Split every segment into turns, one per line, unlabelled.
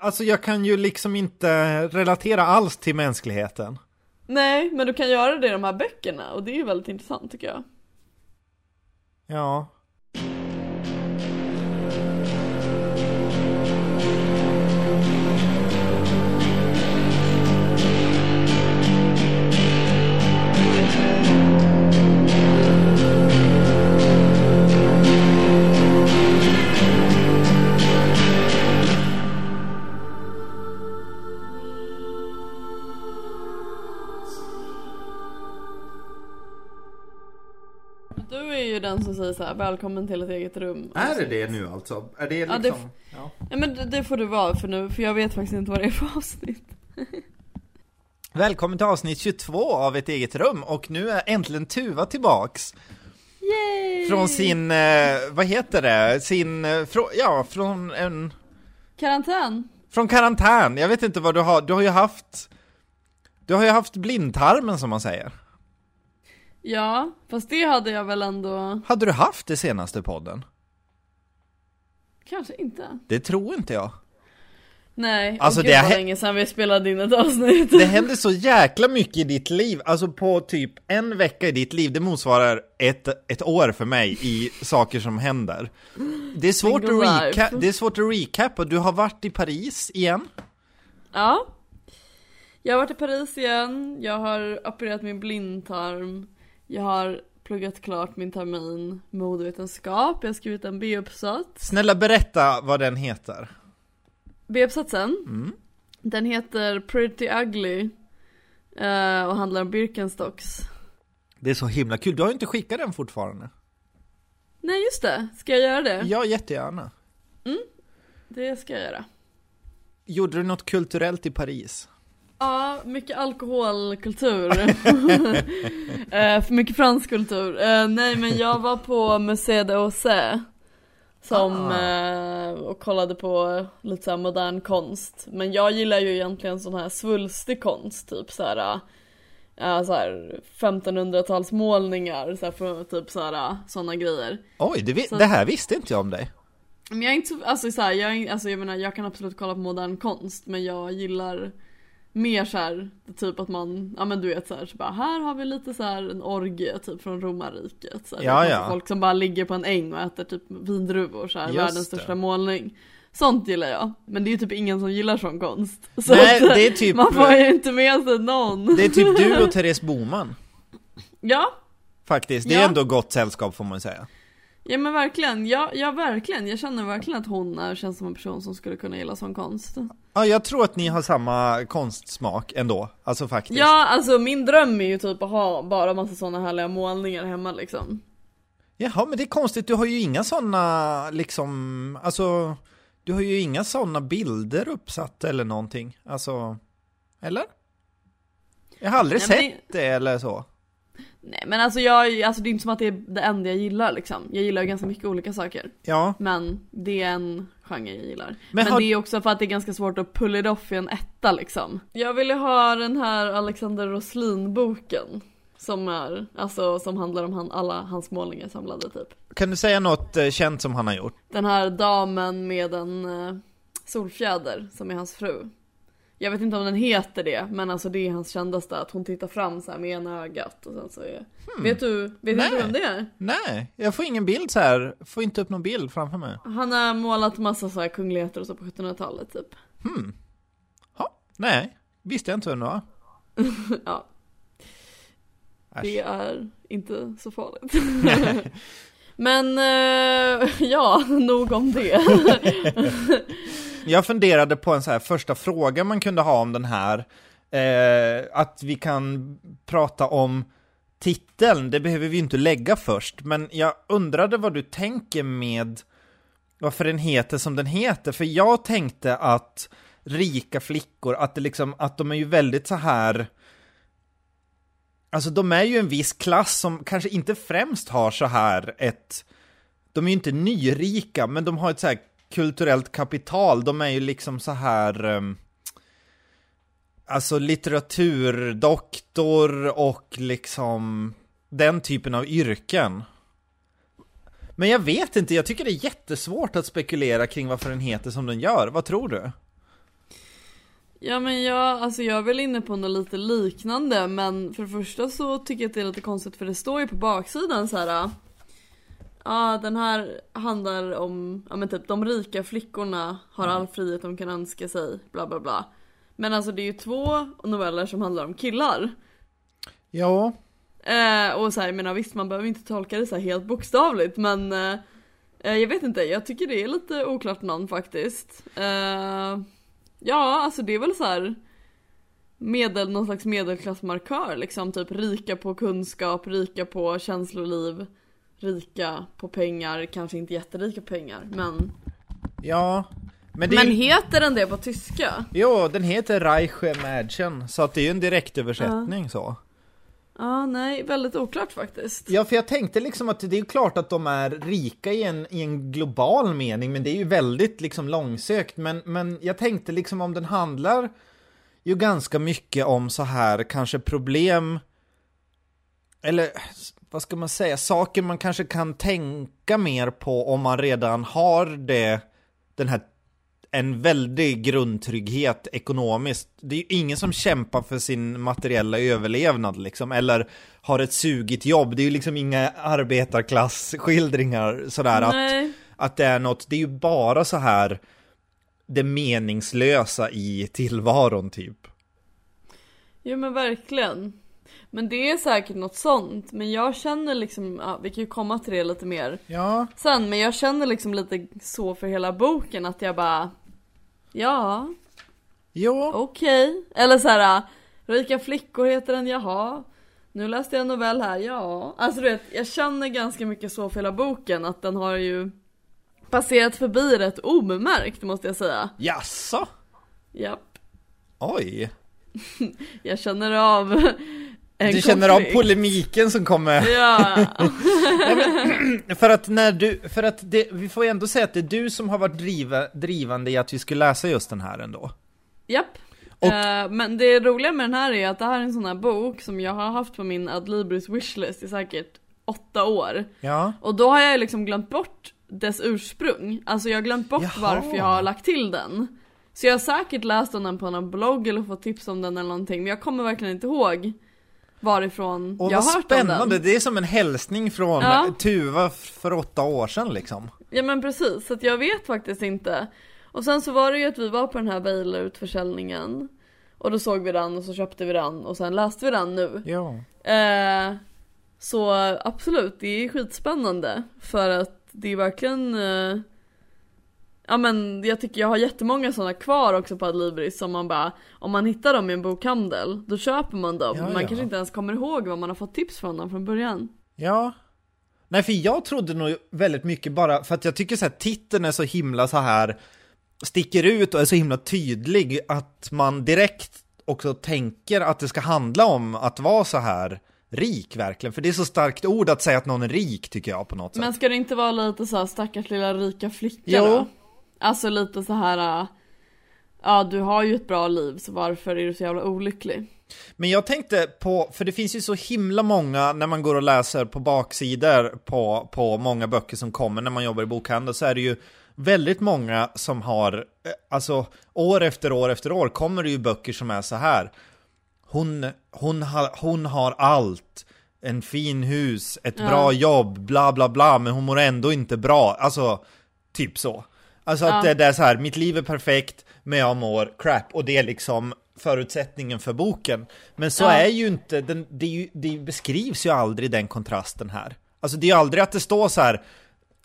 Alltså jag kan ju liksom inte relatera alls till mänskligheten.
Nej, men du kan göra det i de här böckerna och det är ju väldigt intressant tycker jag.
Ja.
Den som säger så här, välkommen till ett eget rum.
Är det det nu alltså? Är det liksom...
Ja, det-
Ja.
Ja men det, det får du vara för nu, för jag vet faktiskt inte vad det är för avsnitt.
Välkommen till avsnitt 22 av ett eget rum och nu är äntligen Tuva tillbaks.
Yay!
Från sin, eh, vad heter det, sin, eh, frå, ja från en,
Karantän.
från karantän. Jag vet inte vad du har, du har ju haft, du har ju haft blindtarmen som man säger.
Ja, fast det hade jag väl ändå,
Hade du haft det senaste podden?
kanske inte.
Det tror inte jag.
Nej,
Alltså,
alltså
det
var länge sedan vi spelade in ett avsnitt.
Det händer så jäkla mycket i ditt liv, alltså på typ en vecka i ditt liv, det motsvarar ett, ett år för mig i saker som händer. Det är svårt, att reca- det är svårt att recapa, du har varit i Paris igen.
Ja. Jag har varit i Paris igen, jag har opererat min blindtarm, jag har pluggat klart min termin modevetenskap, jag har skrivit en B-uppsats.
Snälla berätta vad den heter.
B-uppsatsen,
Mm.
den heter Pretty Ugly eh, och handlar om Birkenstocks.
Det är så himla kul, du har ju inte skickat den fortfarande.
Nej just det, ska jag göra det?
Ja, jättegärna.
Det ska jag göra.
Gjorde du något kulturellt i Paris?
Ja, mycket alkoholkultur. eh, för mycket fransk kultur. Eh, nej men jag var på Musée d'Orsay. Som,
Ah.
eh, och kollade på lite så här modern konst. Men jag gillar ju egentligen sån här svulstig konst, typ så här. Ja, så här 1500-talsmålningar, så här, typ så här, såna grejer.
Oj, det,
Så-
det här visste inte jag om dig.
Men jag är inte så, alltså så här, jag, alltså jag menar jag kan absolut kolla på modern konst men jag gillar mer så här, typ att man, ja men du vet så här, så bara här har vi lite så här en orgie typ från romarriket. Så här,
Ja, ja.
Folk som bara ligger på en äng och äter typ vindruvor så här,
Just
världens
det.
största målning. Sånt gillar jag. Men det är ju typ ingen som gillar sån konst. Så
Nej,
att,
det är typ-
Man får ju inte med sig någon.
Det är typ du och Therese Boman,
Ja,
faktiskt. Det är
Ja.
ändå gott sällskap får man säga.
Ja men verkligen. Ja, ja verkligen. Jag känner verkligen att hon är, känns som en person som skulle kunna gilla sån konst.
Ja, jag tror att ni har samma konstsmak ändå, alltså faktiskt.
Ja, alltså min dröm är ju typ att ha bara massa såna härliga målningar hemma liksom.
Jaha, men det är konstigt, du har ju inga sådana liksom, alltså, du har ju inga sådana bilder uppsatta eller någonting, alltså, eller? Jag har aldrig
Nej,
sett det... eller så.
Nej men alltså jag, alltså det är inte som att det är det enda jag gillar liksom. Jag gillar ju ganska mycket olika saker.
Ja,
Men det är en genre jag gillar.
Men
Men,
har-
det är också för att det är ganska svårt att pull it off i en etta liksom. Jag ville ha den här Alexander Roslin-boken. Som är, alltså som handlar om han, alla hans målningar samlade typ.
kan du säga något eh, känt som han har gjort?
Den här damen med en eh, solfjäder som är hans fru. Jag vet inte om den heter det, men alltså det är hans kändaste att hon tittar fram så med ena ögat och sen så är... Vet du, vet
Hmm. Nej.
inte vem det är?
Nej, jag får ingen bild så här. får inte upp någon bild framför mig.
Han har målat massa så här kungligheter och så på 1700-talet typ.
Ha, nej, visste jag inte vem det var.
Ja,
Äsch.
det är inte så farligt. men eh, ja, nog om det.
Jag funderade på en så här första fråga man kunde ha om den här. Eh, att vi kan prata om titeln, det behöver vi ju inte lägga först. Men jag undrade vad du tänker med varför den heter som den heter. För jag tänkte att rika flickor, att, det liksom, att de är ju väldigt så här Alltså de är ju en viss klass som kanske inte främst har så här ett De är ju inte nyrika, men de har ett så här kulturellt kapital. De är ju liksom så här um, Alltså litteraturdoktor och liksom den typen av yrken. Men jag vet inte, jag tycker det är jättesvårt att spekulera kring varför den heter som den gör. Vad tror du?
Ja men jag, alltså jag är väl inne på något lite liknande men för det första så tycker jag att det är lite konstigt för det står ju på baksidan så här. Ja den här handlar om, ja men typ de rika flickorna har all frihet de kan önska sig, bla bla bla. Men alltså det är ju två noveller som handlar om killar.
Ja,
Eh, och så här, jag menar visst man behöver inte tolka det så helt bokstavligt men eh, eh, jag vet inte, jag tycker det är lite oklart namn faktiskt. Eh, ja, alltså det är väl så här medel, någon slags medelklassmarkör liksom, typ rika på kunskap, rika på känsloliv, rika på pengar, kanske inte jätterika pengar men
ja. Men, det
Men heter den det på tyska?
jo, den heter Reiche Mädchen, så att det är ju en direktöversättning så.
Ja, nej, väldigt oklart faktiskt.
Ja, för jag tänkte liksom att det är ju klart att de är rika i en, i en global mening, men det är ju väldigt liksom långsökt. Men, men jag tänkte liksom om den handlar ju ganska mycket om så här kanske problem, eller vad ska man säga, saker man kanske kan tänka mer på om man redan har det, den här en väldig grundtrygghet ekonomiskt. Det är ju ingen som kämpar för sin materiella överlevnad liksom, eller har ett sugigt jobb. Det är ju liksom inga arbetarklassskildringar sådär att, att det är något, det är ju bara så här det meningslösa i tillvaron typ.
Jo men verkligen. Men det är säkert något sånt, men jag känner liksom, ja, vi kan ju komma till det lite mer
Ja,
sen, men jag känner liksom lite så för hela boken att jag bara, ja,
jo,
okej. Eller så här, rika flickor heter den, jaha. Nu läste jag en novell här, ja. Alltså du vet, jag känner ganska mycket så för hela boken, att den har ju passerat förbi rätt obemärkt måste jag säga.
jaså?
Japp.
Oj.
Jag känner av en
Du känner av
konflikt.
polemiken som kommer.
Ja.
För att när du, för att det, vi får ju ändå säga att det är du som har varit driva, drivande i att vi skulle läsa just den här ändå.
Japp.
Och-
Eh, men det roliga med den här är att det här är en sån här bok som jag har haft på min Adlibris wishlist i säkert åtta år.
Ja.
Och då har jag liksom glömt bort dess ursprung. Alltså jag har glömt bort
Jaha.
varför jag har lagt till den. Så jag har säkert läst om den på någon blogg eller fått tips om den eller någonting men jag kommer verkligen inte ihåg varifrån
Och
jag har hört om
spännande,
den.
det är som en hälsning från
Ja.
Tuva för åtta år sedan liksom.
Ja men precis, så jag vet faktiskt inte. Och sen så var det ju att vi var på den här Bailer-utförsäljningen. Och då såg vi den och så köpte vi den och sen läste vi den nu.
Ja.
Eh, så absolut, det är skitspännande. För att det är verkligen eh, Ja men jag tycker jag har jättemånga sådana kvar också på Adlibris som man bara Om man hittar dem i en bokhandel, då köper man dem.
Ja,
man
ja.
kanske inte ens kommer ihåg vad man har fått tips från dem från början.
Ja. Nej, för jag trodde nog väldigt mycket bara, för att jag tycker så här, titeln är så himla så här, sticker ut och är så himla tydlig att man direkt också tänker att det ska handla om att vara så här rik verkligen. För det är så starkt ord att säga att någon är rik tycker jag på något sätt.
Men ska det inte vara lite så här stackars lilla rika flicka
Jo.
då? Alltså lite så här. äh, Ja du har ju ett bra liv så varför är du så jävla olycklig?
Men jag tänkte på, för det finns ju så himla många när man går och läser på baksidor på, på många böcker som kommer när man jobbar i bokhandel så är det ju väldigt många som har, eh, alltså år efter år efter år kommer det ju böcker som är så här. Hon, hon, har, hon har allt, en fin hus, ett
Ja.
bra jobb, bla bla bla, men hon mår ändå inte bra. Alltså, typ så. Alltså att
Ja.
det, är så här, mitt liv är perfekt, men jag mår crap. Och det är liksom förutsättningen för boken. Men så
Ja.
är ju inte, den, det, ju, det beskrivs ju aldrig den kontrasten här. Alltså det är ju aldrig att det står så här,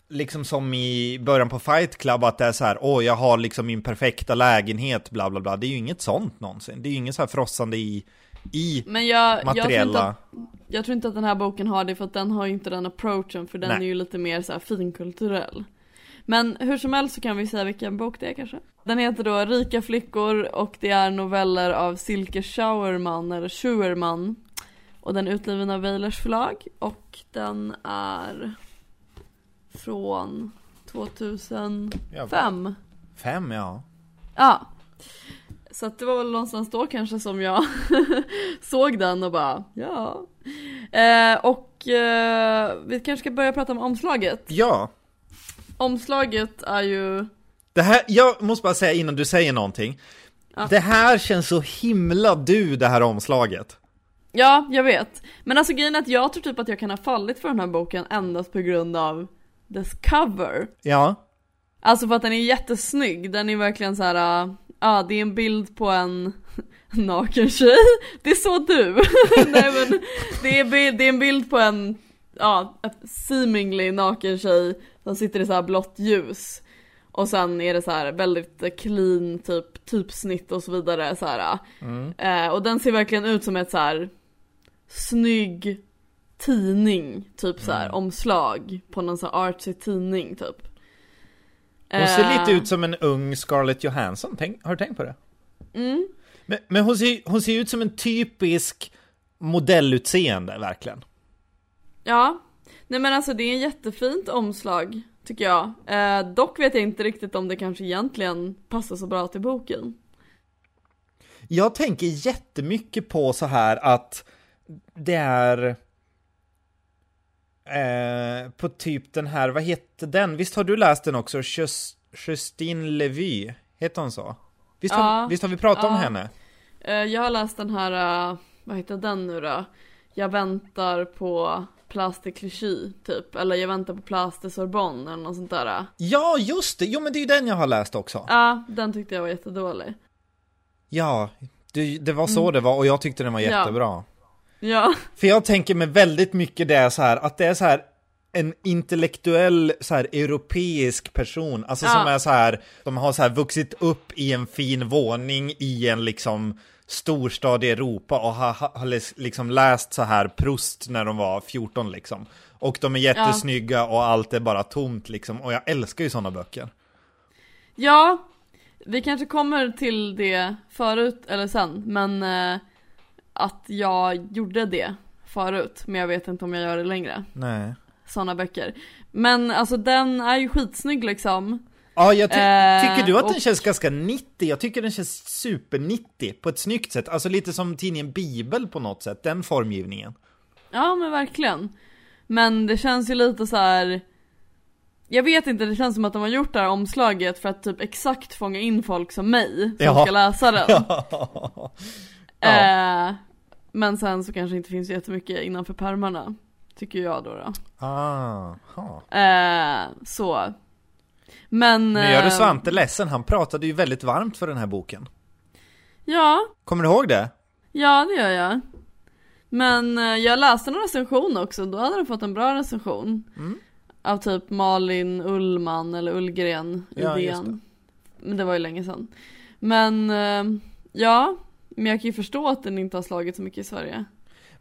liksom som i början på Fight Club, att det är så här, åh jag har liksom min perfekta lägenhet, bla bla bla. Det är ju inget sånt någonsin. Det är ju inget så här frossande i, i
Men jag, jag, tror inte
materiella...
att, jag tror inte att den här boken har det för att den har ju inte den approachen för den
Nej.
är ju lite mer så här finkulturell. Men hur som helst så kan vi säga vilken bok det är kanske. Den heter då Rika flickor och det är noveller av Silke Schauerman eller Schuerman. Och den är utgiven av Weilers förlag och den är från 2005.
Ja, fem, ja.
Ja. Så att det var väl någonstans då kanske som jag såg den och bara ja. Eh, och eh, vi kanske ska börja prata om omslaget.
Ja,
Omslaget är ju,
Det här, jag måste bara säga innan du säger någonting. Det här känns så himla du, det här omslaget.
Ja, jag vet. Men alltså grejen är att jag tror typ att jag kan ha fallit för den här boken endast på grund av dess cover.
Ja.
Alltså för att den är jättesnygg, den är verkligen så här. ja uh, det är en bild på en naken tjej. Det är så du! Nej men, det är, det är en bild på en, ja, seemingly naken tjej som sitter i så här blått ljus. Och sen är det så här väldigt clean typ typsnitt och så vidare så här. Mm. Eh, och den ser verkligen ut som ett så här snygg tidning, typ så här mm. omslag på någon sån här artsy tidning typ.
Hon ser eh. lite ut som en ung Scarlett Johansson, Tänk, har du tänkt på det?
Mm.
Men, men hon, ser, hon ser ut som en typisk modellutseende, verkligen.
Ja, nej men alltså det är en jättefint omslag, tycker jag. Eh, dock vet jag inte riktigt om det kanske egentligen passar så bra till boken.
Jag tänker jättemycket på så här att det är eh, på typ den här, vad heter den? Visst har du läst den också? Justine Levy, heter hon så? Visst, ja, har, visst har vi pratat ja. om henne?
Eh, jag har läst den här, uh, vad heter den nu då? Jag väntar på Place Clichy, typ. Eller jag väntar på Place Sorbonne eller något sånt där.
Ja, just det! Jo men det är ju den jag har läst också.
Ja, den tyckte jag var jättedålig.
Ja, det, det var så mm. det var och jag tyckte den var jättebra. Ja.
Ja.
För jag tänker mig väldigt mycket det så här, att det är så här en intellektuell så här europeisk person, alltså ja. som är så här, de har så här vuxit upp i en fin våning i en liksom storstad i Europa och har, har liksom läst så här Proust när de var 14 liksom. Och de är jättesnygga ja. och allt är bara tomt liksom, och jag älskar ju sådana böcker.
Ja, vi kanske kommer till det förut eller sen, men eh, att jag gjorde det förut, men jag vet inte om jag gör det längre.
Nej.
Sådana böcker. Men alltså den är ju skitsnygg liksom.
Ja, jag ty eh, tycker du att och... den känns ganska 90? Jag tycker den känns super 90 på ett snyggt sätt. Alltså lite som tidningen Bibel på något sätt, den formgivningen.
Ja, men verkligen. Men det känns ju lite så här. Jag vet inte, det känns som att de har gjort det här omslaget för att typ exakt fånga in folk som mig som ja. ska läsa den. Ja. Eh, men sen så kanske inte finns jättemycket innanför pärmarna. Tycker jag då. då.
Ah,
eh, så. Men...
Nu gör du eh, Svante ledsen, han pratade ju väldigt varmt för den här boken.
Ja.
Kommer du ihåg det?
Ja, det gör jag. Men eh, jag läste en recension också, då hade den fått en bra recension. Mm. Av typ Malin Ullman eller Ullgren i ja, DN. Men det var ju länge sedan. Men eh, ja, men jag kan ju förstå att den inte har slagit så mycket i Sverige.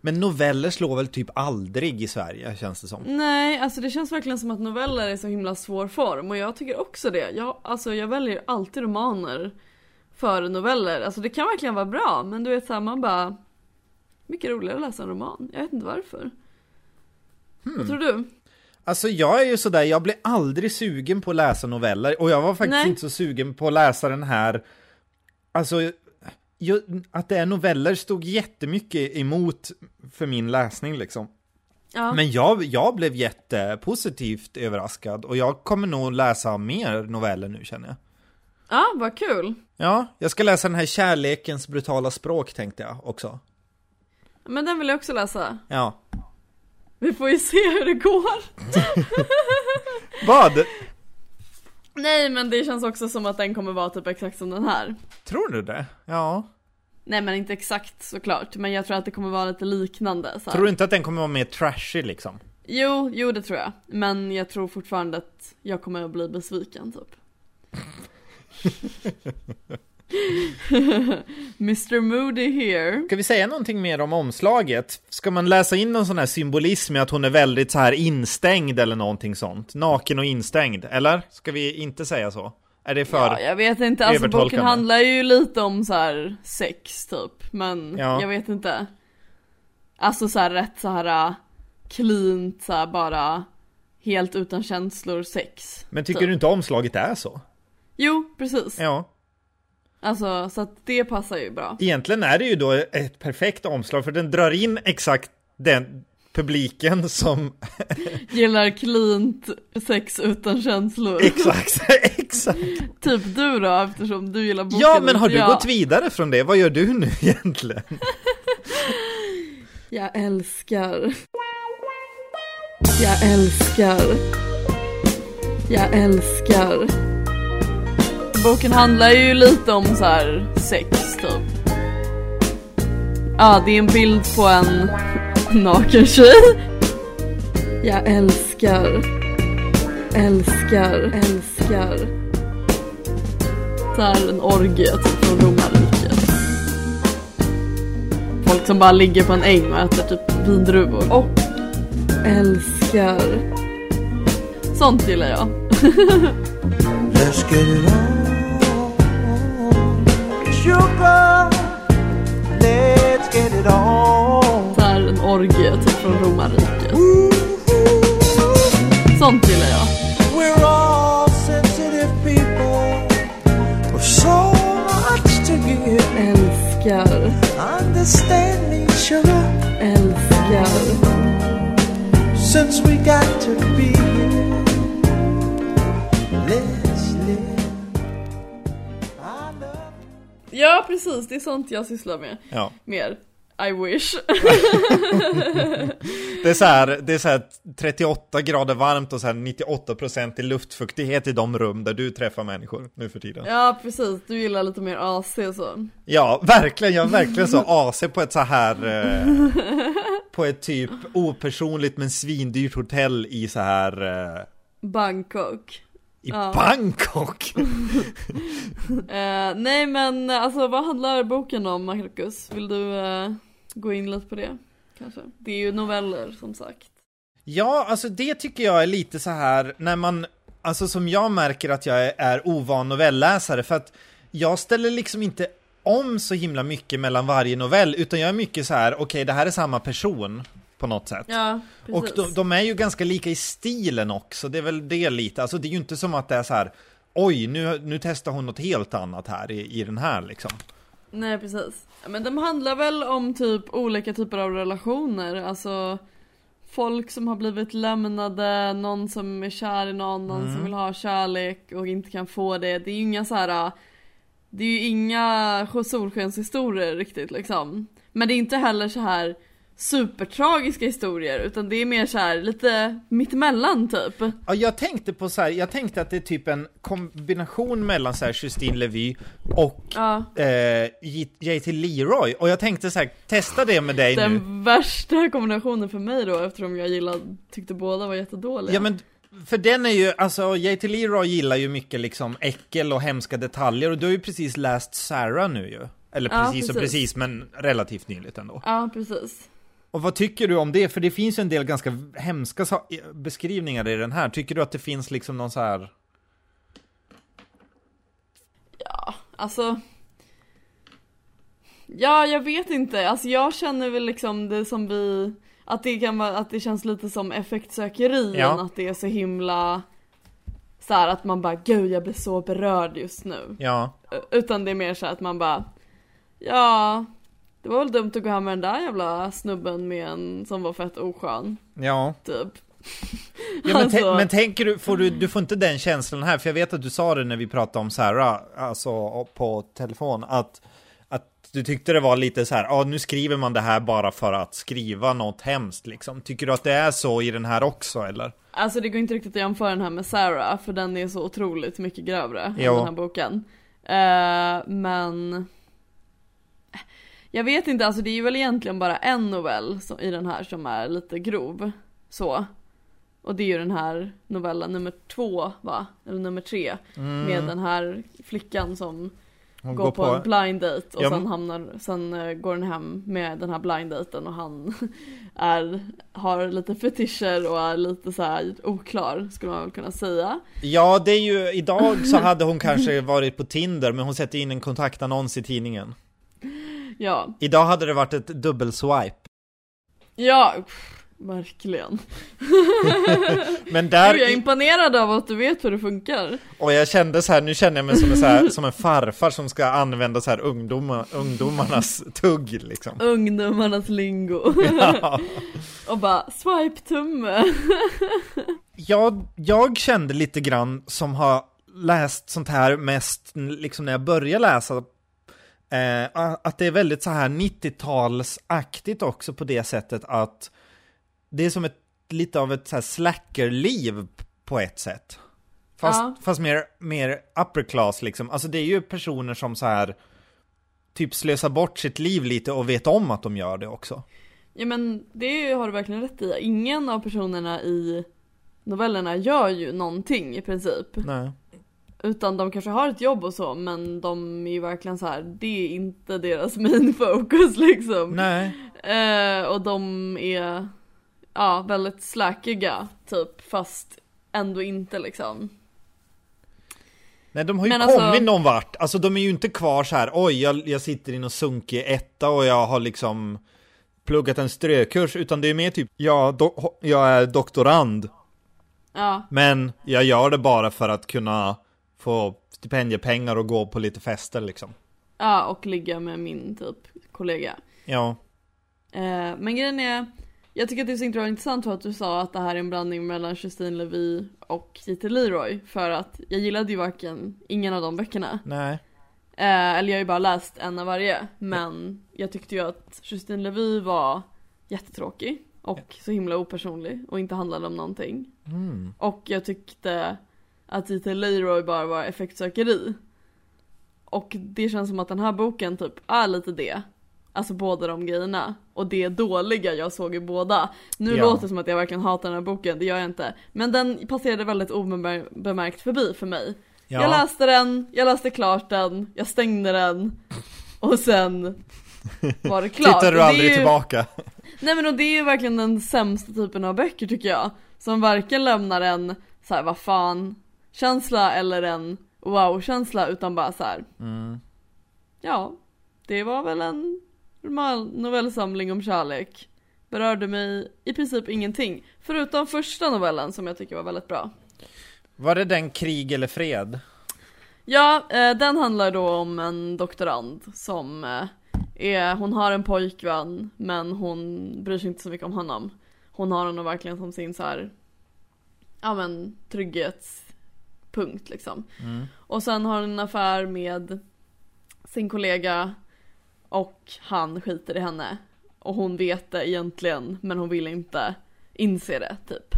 Men noveller slår väl typ aldrig i Sverige känns det som.
Nej, alltså det känns verkligen som att noveller är så himla svår form och jag tycker också det. Jag, alltså jag väljer alltid romaner före noveller. Alltså det kan verkligen vara bra men du vet såhär man bara Mycket roligare att läsa en roman. Jag vet inte varför. Hmm. Vad tror du?
Alltså jag är ju sådär, jag blir aldrig sugen på att läsa noveller och jag var faktiskt Nej. inte så sugen på att läsa den här Alltså att det är noveller stod jättemycket emot för min läsning liksom. Ja. Men jag, jag blev jättepositivt överraskad och jag kommer nog läsa mer noveller nu känner jag.
Ja, vad kul.
Ja, jag ska läsa den här Kärlekens brutala språk tänkte jag också.
Men den vill jag också läsa.
Ja.
Vi får ju se hur det går.
Vad?
Nej men det känns också som att den kommer vara typ exakt som den här.
Tror du det? Ja.
Nej men inte exakt såklart, men jag tror att det kommer vara lite liknande.
Så tror du inte att den kommer vara mer trashy liksom?
Jo, jo det tror jag. Men jag tror fortfarande att jag kommer att bli besviken typ. Mr Moody here.
Ska vi säga någonting mer om omslaget? Ska man läsa in någon sån här symbolism i att hon är väldigt så här instängd eller någonting sånt? Naken och instängd, eller? Ska vi inte säga så? Är det för Ja,
jag vet inte, alltså boken handlar ju lite om så här sex typ, men ja. jag vet inte. Alltså så här rätt så här äh, cleant så här, bara helt utan känslor sex.
Men tycker typ. du inte omslaget är så?
Jo, precis.
Ja.
Alltså, så att det passar ju bra.
Egentligen är det ju då ett perfekt omslag, för den drar in exakt den, publiken som
Gillar cleant sex utan känslor.
Exakt, exakt
typ du då, eftersom du gillar boken.
Ja, men har du
jag.
gått vidare från det? Vad gör du nu egentligen?
Jag älskar. Jag älskar. Jag älskar. Boken handlar ju lite om så här sex typ. Ja, det är en bild på en naken tjej. Jag älskar. Älskar, älskar. Så här en orgie typ från romarriket. Folk som bara ligger på en äng och äter typ vindruvor. Och älskar. Sånt gillar jag.
Let's get it on. Sugar, let's get it on.
Orgie typ från romarriket. Sånt gillar jag.
We're all sensitive people with so much to give.
Älskar,
Understand me, sugar,
älskar.
since we got to be here. Let's live. I love
Ja precis, det är sånt jag sysslar med.
Ja,
Mer. I wish.
det är så här, det är så här 38 grader varmt och så här 98% i luftfuktighet i de rum där du träffar människor nu för tiden.
ja precis, du gillar lite mer AC så.
Ja, verkligen, jag är verkligen så AC på ett så här eh, På ett typ opersonligt men svindyrt hotell i så här eh,
Bangkok.
I
Ja.
Bangkok!
Eh, nej men alltså vad handlar boken om Marcus? Vill du eh, gå in lite på det? Kanske? Det är ju noveller som sagt.
Ja, alltså det tycker jag är lite så här när man Alltså som jag märker att jag är, är ovan novellläsare för att Jag ställer liksom inte om så himla mycket mellan varje novell utan jag är mycket så här okej det här är samma person på något sätt
Ja,
Och de, de är ju ganska lika i stilen också, det är väl det lite, alltså det är ju inte som att det är så här Oj, nu, nu testar hon något helt annat här i, i den här liksom
Nej precis. Men de handlar väl om typ olika typer av relationer, alltså Folk som har blivit lämnade, någon som är kär i någon, någon
Mm.
som vill ha kärlek och inte kan få det. Det är ju inga så här. Det är ju inga solskenshistorier riktigt liksom. Men det är inte heller så här supertragiska historier utan det är mer så här lite mittemellan typ.
Ja, jag tänkte på så här, jag tänkte att det är typ en kombination mellan så här Justine Levy och
Ja.
eh, JT Leroy Och jag tänkte så här, testa det med dig nu
Den värsta kombinationen för mig då eftersom jag gillade, tyckte båda var jättedåliga.
Ja men för den är ju, alltså JT Leroy gillar ju mycket liksom äckel och hemska detaljer och du har ju precis läst Sarah nu ju Eller
Ja,
precis och
precis.
precis men relativt nyligt ändå
Ja precis.
Och vad tycker du om det? För det finns ju en del ganska hemska beskrivningar i den här Tycker du att det finns liksom någon så här
Ja, alltså. Ja, jag vet inte. Alltså jag känner väl liksom det som vi, att det kan vara, att det känns lite som effektsökeri.
Ja.
Att det är så himla, så här att man bara gud jag blir så berörd just nu.
Ja,
Utan det är mer så här att man bara, ja, det var väl dumt att gå hem med den där jävla snubben med en som var fett oskön,
ja
typ.
Ja, men,
Alltså-
men tänker du, får du, du får inte den känslan här, för jag vet att du sa det när vi pratade om Sarah, alltså på telefon, att, att du tyckte det var lite så här, ja nu skriver man det här bara för att skriva något hemskt liksom. Tycker du att det är så i den här också eller?
Alltså det går inte riktigt att jämföra den här med Sarah för den är så otroligt mycket grövre
Jo.
än den här boken. Eh, men jag vet inte, alltså det är ju väl egentligen bara en novell som, i den här som är lite grov. Så. Och det är ju den här novellen nummer två va? Eller nummer tre. Med den här flickan som
Hon
går, på, en blind date och
Ja,
sen hamnar, sen eh, går den hem med den här blind daten och han är, har lite fetischer och är lite så här oklar skulle man väl kunna säga.
Ja, det är ju, idag så hade hon kanske varit på Tinder, men hon sätter in en kontaktannons i tidningen.
Ja,
Idag hade det varit ett dubbelswipe.
ja, pff, Verkligen.
Men
Gud, jag är
där,
imponerad av att du vet hur det funkar.
och jag kände så här, nu känner jag mig som en, så här, som en farfar som ska använda så här ungdomar, ungdomarnas tugg liksom.
Ungdomarnas lingo.
Ja.
Och bara swipe-tumme.
Jag, jag kände lite grann som har läst sånt här mest liksom när jag började läsa eh, att det är väldigt så här 90-talsaktigt också på det sättet att det är som ett lite av ett så här slackerliv på ett sätt. Fast,
Ja.
fast mer, mer upper class liksom. Alltså det är ju personer som så här typ slösar bort sitt liv lite och vet om att de gör det också.
Ja men det har du verkligen rätt i. Ingen av personerna i novellerna gör ju någonting i princip.
Nej.
Utan de kanske har ett jobb och så men de är ju verkligen så här. det är inte deras main focus liksom.
Nej.
Eh, och de är ja, väldigt slackiga typ fast ändå inte liksom.
Nej, de har ju
Men
kommit
alltså-
någon vart. Alltså de är ju inte kvar så här. oj, jag, jag sitter i någon sunkig etta och jag har liksom pluggat en strökurs, utan det är mer typ, ja, jag är doktorand,
Ja,
men jag gör det bara för att kunna få stipendiepengar och gå på lite fester liksom.
ja och ligga med min typ kollega.
Ja,
Eh, men grejen är, jag tycker att det är så intressant att du sa att det här är en blandning mellan Justine Levy och J.T. Leroy. För att jag gillade ju varken, ingen av de böckerna.
nej.
Eh, eller jag har ju bara läst en av varje. Men jag tyckte ju att Justine Levy var jättetråkig. Och så himla opersonlig och inte handlade om någonting.
Mm.
Och jag tyckte att J.T. Leroy bara var effektsökeri. Och det känns som att den här boken typ är lite det. Alltså båda de grejerna. Och det dåliga jag såg i båda. Nu
Ja.
låter det som att jag verkligen hatar den här boken, det gör jag inte. Men den passerade väldigt obemärkt förbi för mig.
Ja.
Jag läste den, jag läste klart den, jag stängde den. Och sen var det klart.
Tittar
Och
du aldrig
ju-
tillbaka?
Nej men och det är ju verkligen den sämsta typen av böcker tycker jag. Som varken lämnar en så här, vad fan känsla eller en wow-känsla utan bara så här.
Mm.
Ja, det var väl en normal novellsamling om kärlek. Berörde mig i princip ingenting. Förutom första novellen som jag tycker var väldigt bra.
Var det den krig eller fred?
Ja, eh, den handlar då om en doktorand som eh, är, hon har en pojkvän men hon bryr sig inte så mycket om honom. Hon har honom verkligen som sin så här, ja men trygghetspunkt liksom.
Mm.
Och sen har hon en affär med sin kollega och han skiter i henne. Och hon vet det egentligen men hon vill inte inse det typ.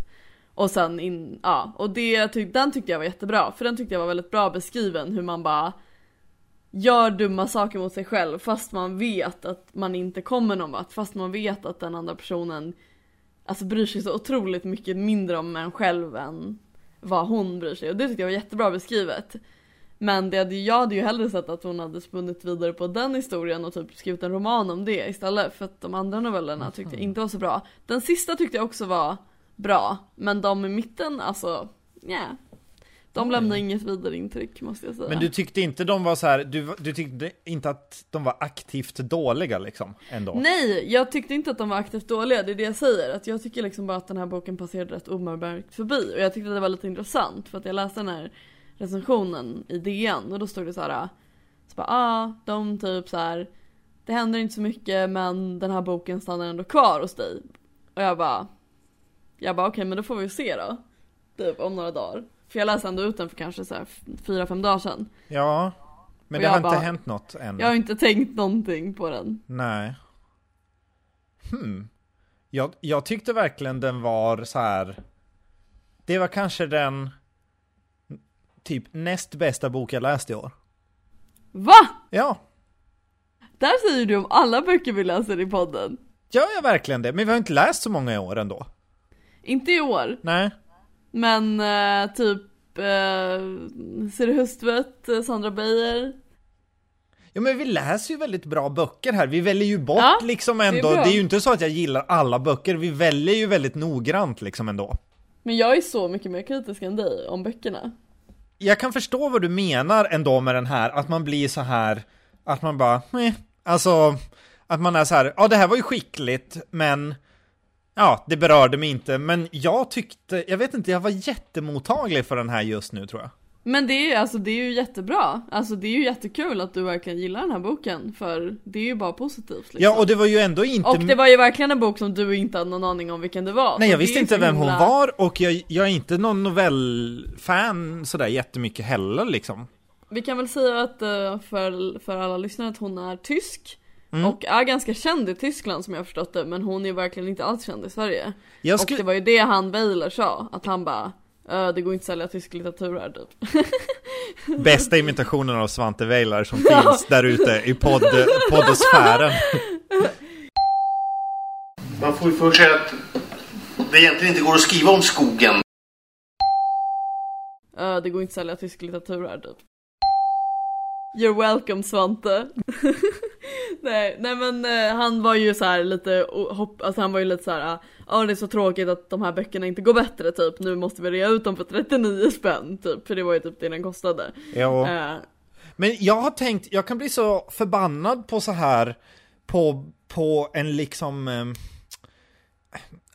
Och sen in, ja, och det, den tyckte jag var jättebra för den tyckte jag var väldigt bra beskriven hur man bara gör dumma saker mot sig själv fast man vet att man inte kommer någon vart, fast man vet att den andra personen alltså bryr sig så otroligt mycket mindre om en själv än vad hon bryr sig och det tyckte jag var jättebra beskrivet. Men det hade, jag hade ju hellre sett att hon hade spunnit vidare på den historien och typ skrivit en roman om det istället för att de andra novellerna tyckte jag inte var så bra. Den sista tyckte jag också var bra, men de i mitten alltså, ja. De lämnar inget vidare intryck måste jag säga.
Men du tyckte inte de var så här, du, du tyckte inte att de var aktivt dåliga liksom, ändå?
Nej, jag tyckte inte att de var aktivt dåliga, det är det jag säger. Att jag tycker liksom bara att den här boken passerade rätt obemärkt förbi. Och jag tyckte att det var lite intressant för att jag läste den här recensionen i DN och då stod det så här. Så bara, ah, de typ så här. Det händer inte så mycket men den här boken stannar ändå kvar hos dig. Och jag bara, jag bara okej men då får vi se då. Typ om några dagar. För jag läste ändå ut den för kanske så här fyra, fem dagar sedan.
Ja, men
Och
det har inte
bara-
hänt något än.
Jag har inte tänkt någonting på den.
Nej. Hmm. Jag, jag tyckte verkligen den var så här. Det var kanske den typ näst bästa bok jag läst i år.
Va?
Ja,
Där säger du om alla böcker vi läser i podden.
gör jag verkligen det? Men vi har inte läst så många i år ändå.
Inte i år,
Nej.
Men eh, typ eh, Siri Hustvedt, eh, Sandra Beijer.
Ja men vi läser ju väldigt bra böcker här, vi väljer ju bort
Ja,
liksom
det är
ändå, det är, ju inte så att jag gillar alla böcker, vi väljer ju väldigt noggrant liksom ändå.
Men jag är så mycket mer kritisk än dig om böckerna.
Jag kan förstå vad du menar ändå med den här, att man blir så här, att man bara, nej, alltså, att man är så här, ja det här var ju skickligt, men ja, det berörde mig inte, men jag tyckte, jag vet inte, jag var jättemottaglig för den här just nu tror jag.
Men det är ju alltså, det är ju jättebra. Alltså det är ju jättekul att du verkligen gillar den här boken. För det är ju bara positivt liksom.
Ja, och det var ju ändå inte...
Och det var ju verkligen en bok som du inte hade någon aning om vilken det var.
Nej, jag visste inte vem hon
himla-
var och jag, jag är inte någon novellfan sådär jättemycket heller liksom.
Vi kan väl säga att eh, för, för alla lyssnare att hon är tysk.
Mm.
Och är ganska känd i Tyskland som jag har förstått det. Men hon är verkligen inte alls känd i Sverige.
Jag
Och
skulle...
det var ju det han Weiler sa. Att han bara "Äh, det går inte att sälja tysk litteratur här typ.
Bästa imitationen av Svante Weilar som finns där ute i podd, poddosfären.
Man får ju för sig att det egentligen inte går att skriva om skogen.
"Äh, det går inte att sälja tysk litteratur här typ. You're welcome Svante. nej, nej men eh, han var ju så här lite hopp, alltså han var ju lite så här, ja det är så tråkigt att de här böckerna inte går bättre typ, nu måste vi rea ut dem för 39 spänn typ, för det var ju typ det den kostade.
Ja.
Eh,
Men jag har tänkt, jag kan bli så förbannad på så här, på, på en liksom, eh,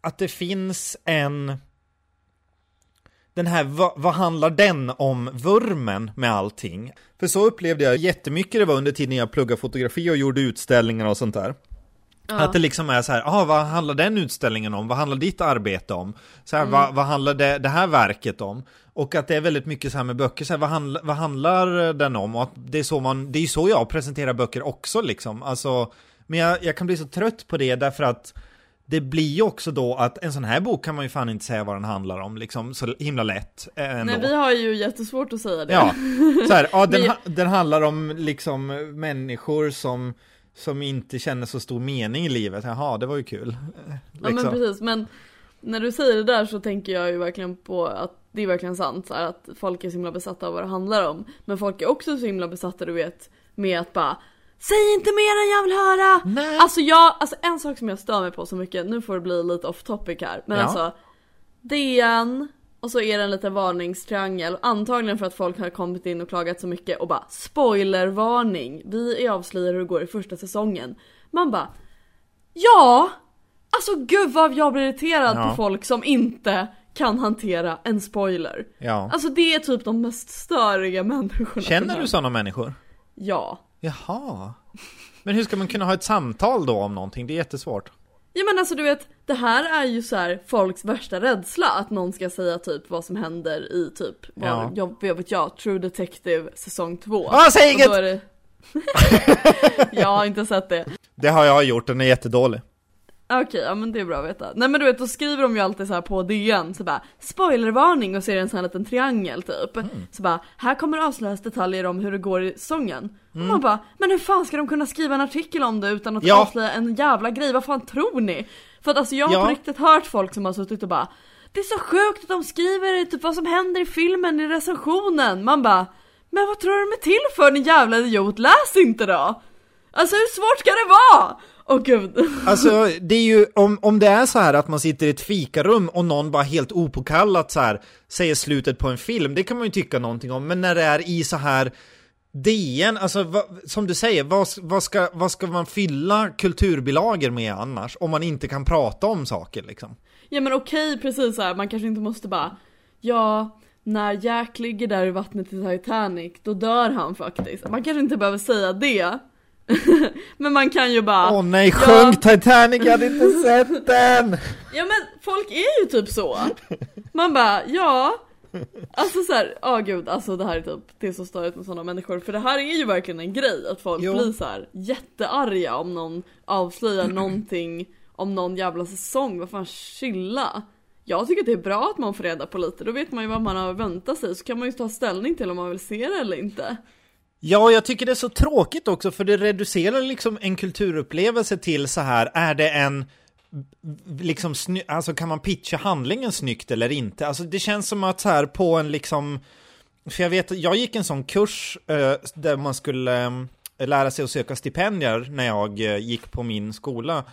att det finns en, den här, vad, vad handlar den om, vurmen med allting? För så upplevde jag jättemycket det var under tiden jag pluggade fotografi och gjorde utställningar och sånt där. Att det liksom är så här, ah, vad handlar den utställningen om? Vad handlar ditt arbete om? Så här, vad, vad handlar det, det här verket om? Och att det är väldigt mycket så här med böcker, så här, vad, handla, vad handlar den om? Och att det är så man, det är så jag presenterar böcker också liksom. Alltså, men jag, jag kan bli så trött på det därför att det blir ju också då att en sån här bok kan man ju fan inte säga vad den handlar om liksom, så himla lätt eh, ändå.
nej vi har ju jättesvårt att säga det.
Ja, så här, ja, den, den handlar om liksom människor som, som inte känner så stor mening i livet. Jaha, det var ju kul.
Ja
Liksom.
men precis, men när du säger det där så tänker jag ju verkligen på att det är verkligen sant så här, att folk är så himla besatta av vad det handlar om. Men folk är också så himla besatta du vet med att bara Säg inte mer än jag vill höra!
Nej.
Alltså jag, alltså en sak som jag stör mig på så mycket, nu får det bli lite off topic här, men
Ja.
alltså DN och så är det en liten varningstriangel, antagligen för att folk har kommit in och klagat så mycket och bara spoilervarning, vi avslöjar hur det går i första säsongen. Man bara Ja! Alltså gud vad jag blir irriterad
Ja.
på folk som inte kan hantera en spoiler.
Ja.
Alltså det är typ de mest störiga människorna.
Känner du sådana människor?
Ja.
Jaha. Men hur ska man kunna ha ett samtal då om någonting? Det är jättesvårt.
Ja men alltså du vet, det här är ju så här folks värsta rädsla att någon ska säga typ vad som händer i typ, vad,
Ja.
jag, vad vet jag, True Detective säsong 2.
Ah, säg inget!
det... jag har inte sett det.
Det har jag gjort, den är jättedålig.
Okej, ja men det är bra att veta. Nej men du vet, då skriver de ju alltid så här på DN, så bara spoilervarning och så är det en sån här liten triangel typ.
Mm.
Så bara, här kommer avslöjas detaljer om hur det går i sången. Och man bara, men hur fan ska de kunna skriva en artikel om det utan att
Mm. Ja.
avslöja en jävla grej? Vad fan tror ni? För att alltså jag har
Ja.
på riktigt hört folk som har suttit och bara Det är så sjukt att de skriver typ vad som händer i filmen i recensionen. Man bara, men vad tror du de är till för din jävla idiot? Läs inte då! Alltså hur svårt ska det vara? Åh gud.
Alltså, det är ju, om, om det är så här att man sitter i ett fikarum och någon bara helt opåkallat så här säger slutet på en film, det kan man ju tycka någonting om, men när det är i så här DN, alltså vad, som du säger, vad, vad, ska, vad ska man fylla kulturbilagor med annars? Om man inte kan prata om saker liksom.
Ja men okej precis så här. man kanske inte måste bara Ja, när Jack ligger där i vattnet i Titanic, då dör han faktiskt. Man kanske inte behöver säga det. men man kan ju bara
Åh nej,
ja,
sjönk Titanic, jag hade inte sett den!
Ja men folk är ju typ så. Man bara, ja. Alltså såhär, ja gud alltså det här är typ, det är så störigt med sådana människor. För det här är ju verkligen en grej, att folk
Jo.
blir så här jättearga om någon avslöjar någonting om någon jävla säsong. Vad fan, chilla. Jag tycker att det är bra att man får reda på lite, då vet man ju vad man har att vänta sig. Så kan man ju ta ställning till om man vill se det eller inte.
Ja, jag tycker det är så tråkigt också, för det reducerar liksom en kulturupplevelse till så här, är det en liksom, sny- alltså kan man pitcha handlingen snyggt eller inte? Alltså det känns som att så här på en liksom, för jag vet, jag gick en sån kurs eh, där man skulle eh, lära sig att söka stipendier när jag eh, gick på min skola.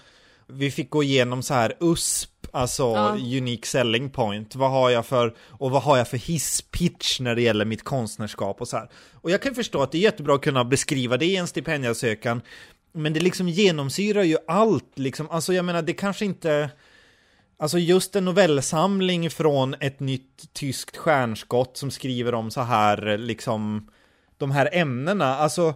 Vi fick gå igenom så här USP, alltså
Ja.
unique selling point. Vad har jag för, och vad har jag för hisspitch när det gäller mitt konstnärskap och så här. Och jag kan förstå att det är jättebra att kunna beskriva det i en stipendieansökan. Men det liksom genomsyrar ju allt liksom. Alltså jag menar, det kanske inte... Alltså just en novellsamling från ett nytt tyskt stjärnskott som skriver om så här, liksom, de här ämnena, alltså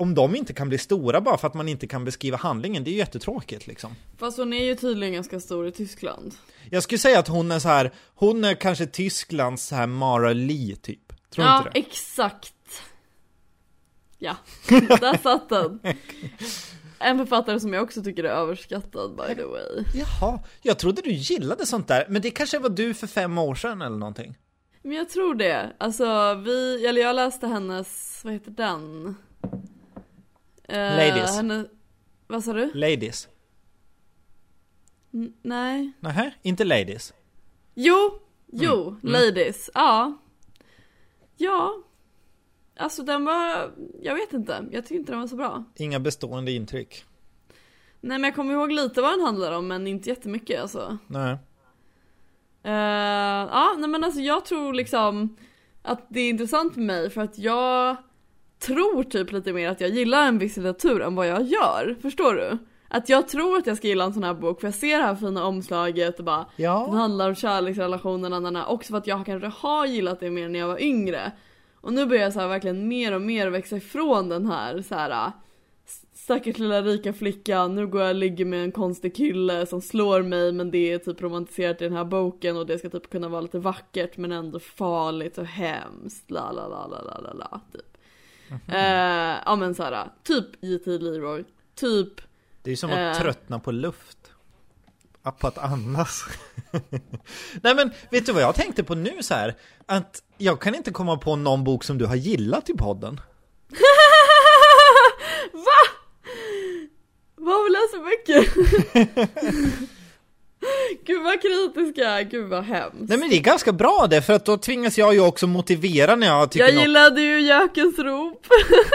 om de inte kan bli stora bara för att man inte kan beskriva handlingen, det är ju jättetråkigt liksom.
Fast hon är ju tydligen ganska stor i Tyskland.
Jag skulle säga att hon är så här, hon är kanske Tysklands så här Mara Lee typ. Tror
ja,
inte det?
exakt. Ja, där satt den. En författare som jag också tycker är överskattad by the way.
Jaha, jag trodde du gillade sånt där, men det kanske var du för fem år sedan eller någonting.
Men jag tror det. Alltså vi, eller jag läste hennes, vad heter den? Eh,
Ladies.
Henne, vad sa du?
Ladies.
N- nej.
Nähä, inte ladies.
Jo, jo, ladies. Ja. Ja. Alltså den var, jag vet inte. Jag tycker inte den var så bra.
Inga bestående intryck.
Nej men jag kommer ihåg lite vad den handlar om men inte jättemycket alltså.
Nej.
Uh, ja, nej men alltså jag tror liksom att det är intressant för mig för att jag tror typ lite mer att jag gillar en viss litteratur än vad jag gör. Förstår du? Att jag tror att jag ska gilla en sån här bok för jag ser det här fina omslaget och bara Den
Ja.
handlar om kärleksrelationerna, na, na. också för att jag kanske har gillat det mer när jag var yngre. Och nu börjar jag så här verkligen mer och mer växa ifrån den här så här stackars lilla rika flickan, nu går jag och ligger med en konstig kille som slår mig men det är typ romantiserat i den här boken och det ska typ kunna vara lite vackert men ändå farligt och hemskt, la la la la la la la typ. Eh, ja men såhär, typ J.T. Leroy, typ
Det är som att
Eh.
tröttna på luft. Ja, På att andas. Nej men, vet du vad jag tänkte på nu så här? Att jag kan inte komma på någon bok som du har gillat i podden.
Va? Vad har vi läst för böcker? Gud vad kritiska, gud vad hemskt.
Nej men det är ganska bra det, för att då tvingas jag ju också motivera när jag tycker
Jag
något.
gillade ju Gökens rop,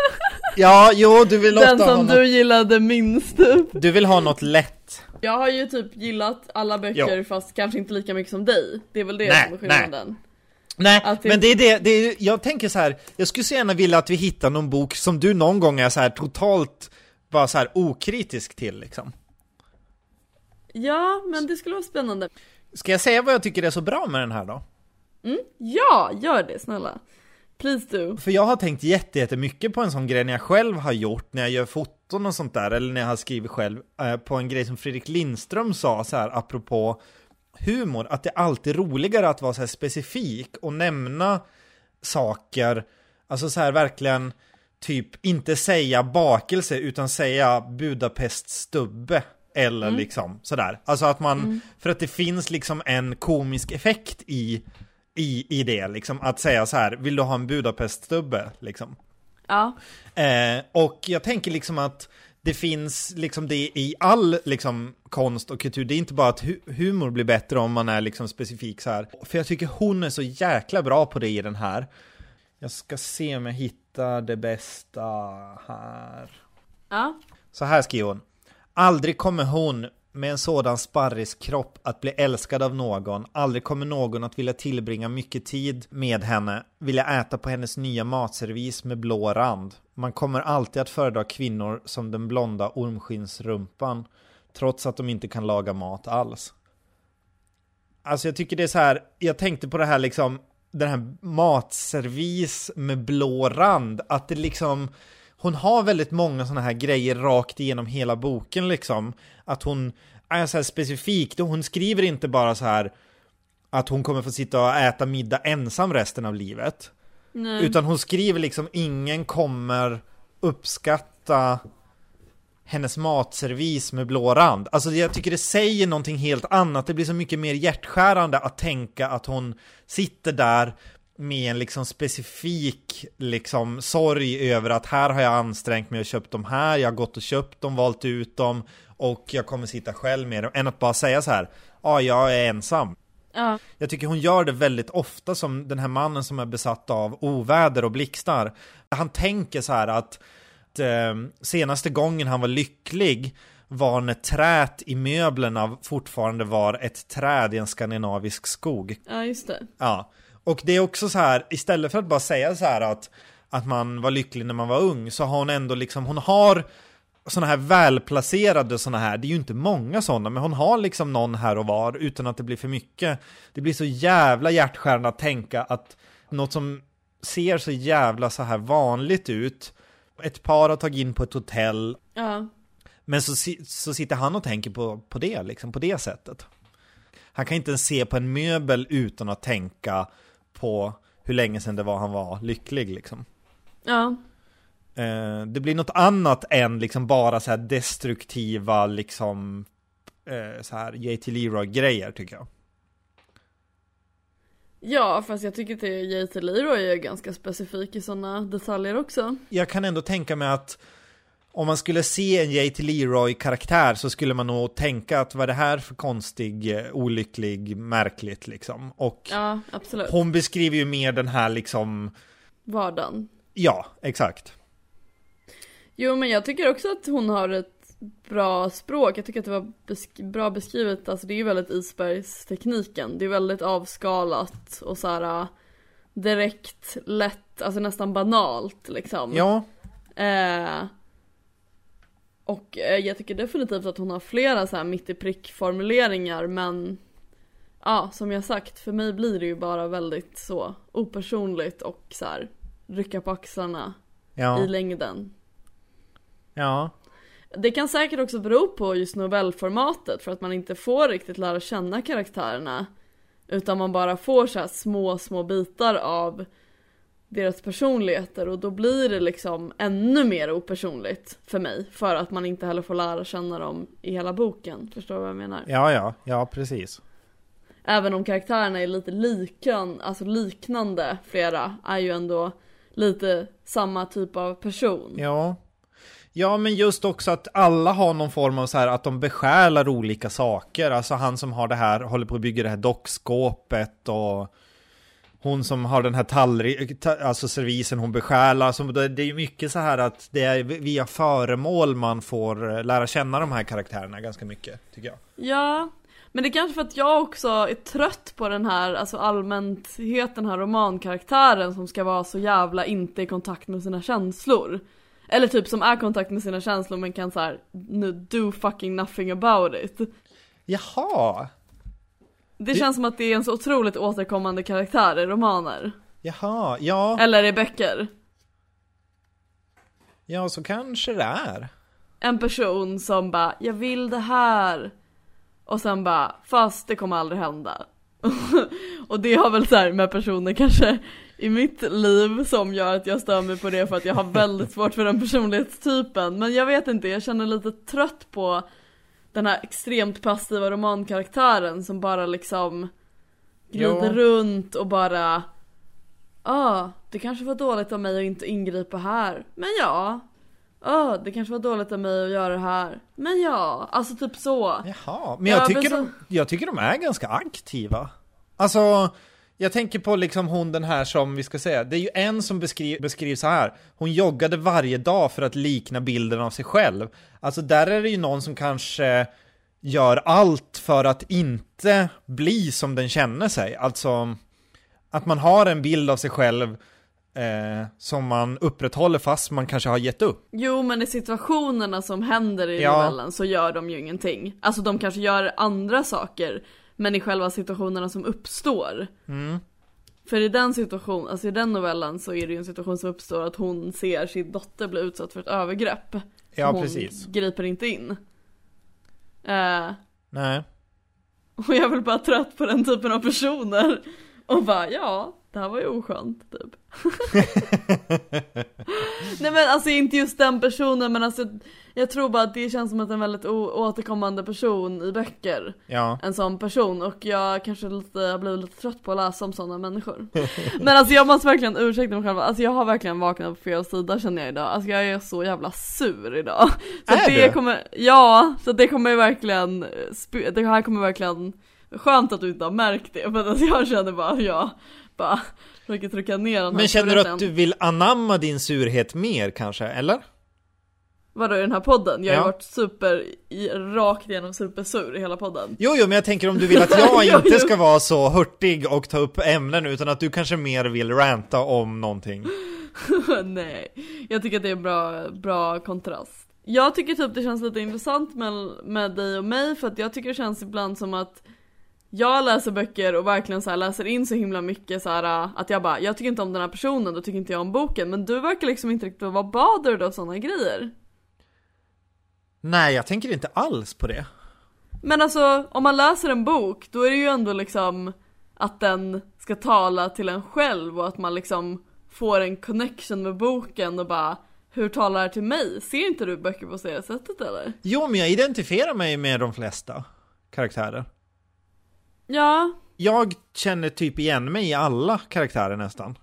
Ja, jo, du vill
den som
något...
du gillade minst typ.
Du vill ha något lätt.
Jag har ju typ gillat alla böcker
Jo.
fast kanske inte lika mycket som dig. Det är väl det
Nej,
som är skillnaden.
Nej,
Att det-
men det är det, det är, jag tänker så här, jag skulle så gärna vilja att vi hittar någon bok som du någon gång är så här totalt bara så här okritisk till liksom.
Ja, men det skulle vara spännande.
Ska jag säga vad jag tycker är så bra med den här då?
Ja, gör det snälla. Please do.
För jag har tänkt jätte- jättemycket på en sån grej när jag själv har gjort, när jag gör foton och sånt där, eller när jag har skrivit själv, eh, på en grej som Fredrik Lindström sa så här apropå humor, att det är alltid roligare att vara så här specifik och nämna saker, alltså så här verkligen typ inte säga bakelse utan säga Budapest eller liksom sådär. Alltså att man, för att det finns liksom en komisk effekt i, i, i det liksom, att säga så här, vill du ha en Budapest stubbe liksom.
Ja.
Eh, och jag tänker liksom att det finns liksom det i all liksom konst och kultur. Det är inte bara att hu- humor blir bättre om man är liksom specifik så här. För jag tycker hon är så jäkla bra på det i den här. Jag ska se om jag hittar det bästa här.
Ja.
Så här skriver hon. Aldrig kommer hon med en sådan sparriskropp att bli älskad av någon. Aldrig kommer någon att vilja tillbringa mycket tid med henne. Vilja äta på hennes nya matservis med blå rand. Man kommer alltid att föredra kvinnor som den blonda ormskinnsrumpan. Trots att de inte kan laga mat alls. Alltså jag tycker det är så här, jag tänkte på det här liksom, den här matservis med blå rand, att det liksom, hon har väldigt många sådana här grejer rakt igenom hela boken liksom. Att hon är så här specifik, hon skriver inte bara så här att hon kommer få sitta och äta middag ensam resten av livet.
Nej.
Utan hon skriver liksom, ingen kommer uppskatta hennes matservis med blå rand. Alltså jag tycker det säger någonting helt annat. Det blir så mycket mer hjärtskärande att tänka att hon sitter där med en liksom specifik liksom sorg över att här har jag ansträngt mig och köpt de här, jag har gått och köpt dem, valt ut dem och jag kommer sitta själv med dem, än att bara säga så här, ja jag är ensam.
Ja.
Jag tycker hon gör det väldigt ofta som den här mannen som är besatt av oväder och blixtar. Han tänker så här att eh, senaste gången han var lycklig var när trät i möblerna fortfarande var ett träd i en skandinavisk skog.
ja, just det.
Ja, och det är också så här, istället för att bara säga så här att, att man var lycklig när man var ung, så har hon ändå liksom, hon har sådana här välplacerade sådana här, det är ju inte många sådana, men hon har liksom någon här och var utan att det blir för mycket. Det blir så jävla hjärtskärande att tänka att något som ser så jävla så här vanligt ut, ett par har tagit in på ett hotell,
Ja.
men så, så sitter han och tänker på, på det, liksom på det sättet. Han kan inte ens se på en möbel utan att tänka på hur länge sedan det var han var lycklig liksom.
Ja.
Eh, det blir något annat än liksom bara så här destruktiva liksom eh, så här JT Leroy-grejer tycker jag.
Ja, fast jag tycker att J.T. Leroy är ganska specifik i sådana detaljer också.
Jag kan ändå tänka mig att om man skulle se en JT Leroy-karaktär så skulle man nog tänka att vad är det här för konstig, eh, olycklig, märkligt liksom. Och
Ja, absolut.
hon beskriver ju mer den här liksom,
Vardagen.
ja, exakt.
Jo, men jag tycker också att hon har ett bra språk. Jag tycker att det var besk- bra beskrivet. Alltså det är ju väldigt isbergstekniken. Det är väldigt avskalat och så här direkt, lätt, alltså nästan banalt liksom.
Ja,
Eh, och eh, jag tycker definitivt att hon har flera så här mitt i prick formuleringar men Ja, som jag sagt, för mig blir det ju bara väldigt så opersonligt och så här rycka på axlarna i
ja,
längden.
ja.
Det kan säkert också bero på just novellformatet för att man inte får riktigt lära känna karaktärerna. Utan man bara får så här små, små bitar av deras personligheter och då blir det liksom ännu mer opersonligt för mig. För att man inte heller får lära känna dem i hela boken. Förstår du vad jag menar?
Ja, ja, ja, precis.
Även om karaktärerna är lite likan, alltså liknande flera, är ju ändå lite samma typ av person.
Ja. Ja, men just också att alla har någon form av så här att de besjälar olika saker. Alltså han som har det här, håller på att bygga det här dockskåpet och hon som har den här tallri, ta, alltså servisen hon besjälar. Så det är ju mycket så här att det är via föremål man får eh, lära känna de här karaktärerna ganska mycket, tycker jag.
Ja, men det är kanske för att jag också är trött på den här, alltså allmänthet, den här romankaraktären som ska vara så jävla inte i kontakt med sina känslor. Eller typ som är i kontakt med sina känslor men kan så här, do fucking nothing about it.
Jaha,
Det
Det-
känns som att det är en så otroligt återkommande karaktär i romaner.
jaha, ja,
Eller i böcker.
ja så kanske det är.
En person som bara, jag vill det här. Och sen bara, fast det kommer aldrig hända. och det har väl så här med personer kanske i mitt liv som gör att jag stör mig på det för att jag har väldigt svårt för den personlighetstypen. Men jag vet inte, jag känner lite trött på den här extremt passiva romankaraktären som bara liksom glider
Ja.
runt och bara ah, det kanske var dåligt av mig att inte ingripa här. Men ja, ah, det kanske var dåligt av mig att göra det här. Men ja, alltså typ så.
Jaha, men jag,
Ja,
tycker
så-
de, jag tycker de är ganska aktiva. Alltså, jag tänker på liksom hon den här som vi ska säga, det är ju en som beskriv, beskrivs så här. Hon joggade varje dag för att likna bilden av sig själv. Alltså där är det ju någon som kanske gör allt för att inte bli som den känner sig. Alltså, att man har en bild av sig själv eh, som man upprätthåller fast man kanske har gett upp.
Jo men i situationerna som händer i
Ja.
novellen så gör de ju ingenting. Alltså de kanske gör andra saker, men i själva situationerna som uppstår.
Mm.
För i den situationen, alltså i den novellen så är det ju en situation som uppstår att hon ser sin dotter bli utsatt för ett övergrepp.
Ja,
hon
precis.
griper inte in. Eh,
Nej.
och jag är väl bara trött på den typen av personer. Och bara, ja, det här var ju oskönt, typ. Nej men alltså inte just den personen men alltså jag tror bara att det känns som att en väldigt återkommande person i böcker.
Ja.
En sån person och jag kanske lite, jag blir lite trött på att läsa om sådana människor. men alltså jag måste verkligen ursäkta mig själv, alltså jag har verkligen vaknat på fel sida känner jag idag. Alltså jag är så jävla sur idag. Så
Är
det
du?
kommer, ja, så det kommer ju verkligen, det här kommer verkligen, skönt att du inte har märkt det att alltså jag känner bara jag bara försöker trycka ner den här
Men känner du att du vill anamma din surhet mer kanske, eller?
Vadå i den här podden? Jag har
Ja.
varit super, i, rakt igenom supersur i hela podden.
Jo, jo, men jag tänker om du vill att jag
Jo,
inte ska vara så hurtig och ta upp ämnen, utan att du kanske mer vill ranta om någonting.
Nej, jag tycker att det är en bra, bra kontrast. jag tycker typ det känns lite intressant med, med dig och mig för att jag tycker det känns ibland som att jag läser böcker och verkligen så läser in så himla mycket så här att jag bara, jag tycker inte om den här personen, då tycker inte jag om boken. Men du verkar liksom inte riktigt vara bothered av sådana grejer.
Nej, jag tänker inte alls på det.
Men alltså, om man läser en bok, då är det ju ändå liksom att den ska tala till en själv och att man liksom får en connection med boken och bara hur talar det till mig? Ser inte du böcker på det sättet eller?
Jo, men jag identifierar mig med de flesta karaktärer.
Ja,
Jag känner typ igen mig i alla karaktärer nästan.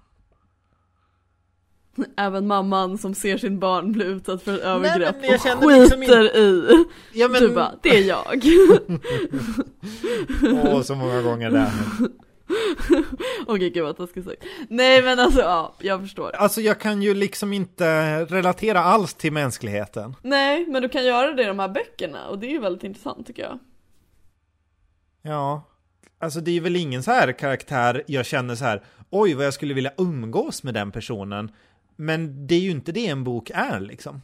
även mamman som ser sin barn bli utsatt för ett övergrepp
men jag
och
känner
skiter
liksom inte-
i.
Ja, men...
Du bara, det är jag.
Åh, så många gånger där.
Okej gud vad taskigt sagt. Nej men alltså ja, jag förstår.
Alltså, jag kan ju liksom inte relatera alls till mänskligheten.
Nej, men du kan göra det i de här böckerna och det är ju väldigt intressant tycker jag.
Ja. Alltså, det är väl ingen så här karaktär jag känner så här, oj, vad jag skulle vilja umgås med den personen. Men det är ju inte det en bok är liksom.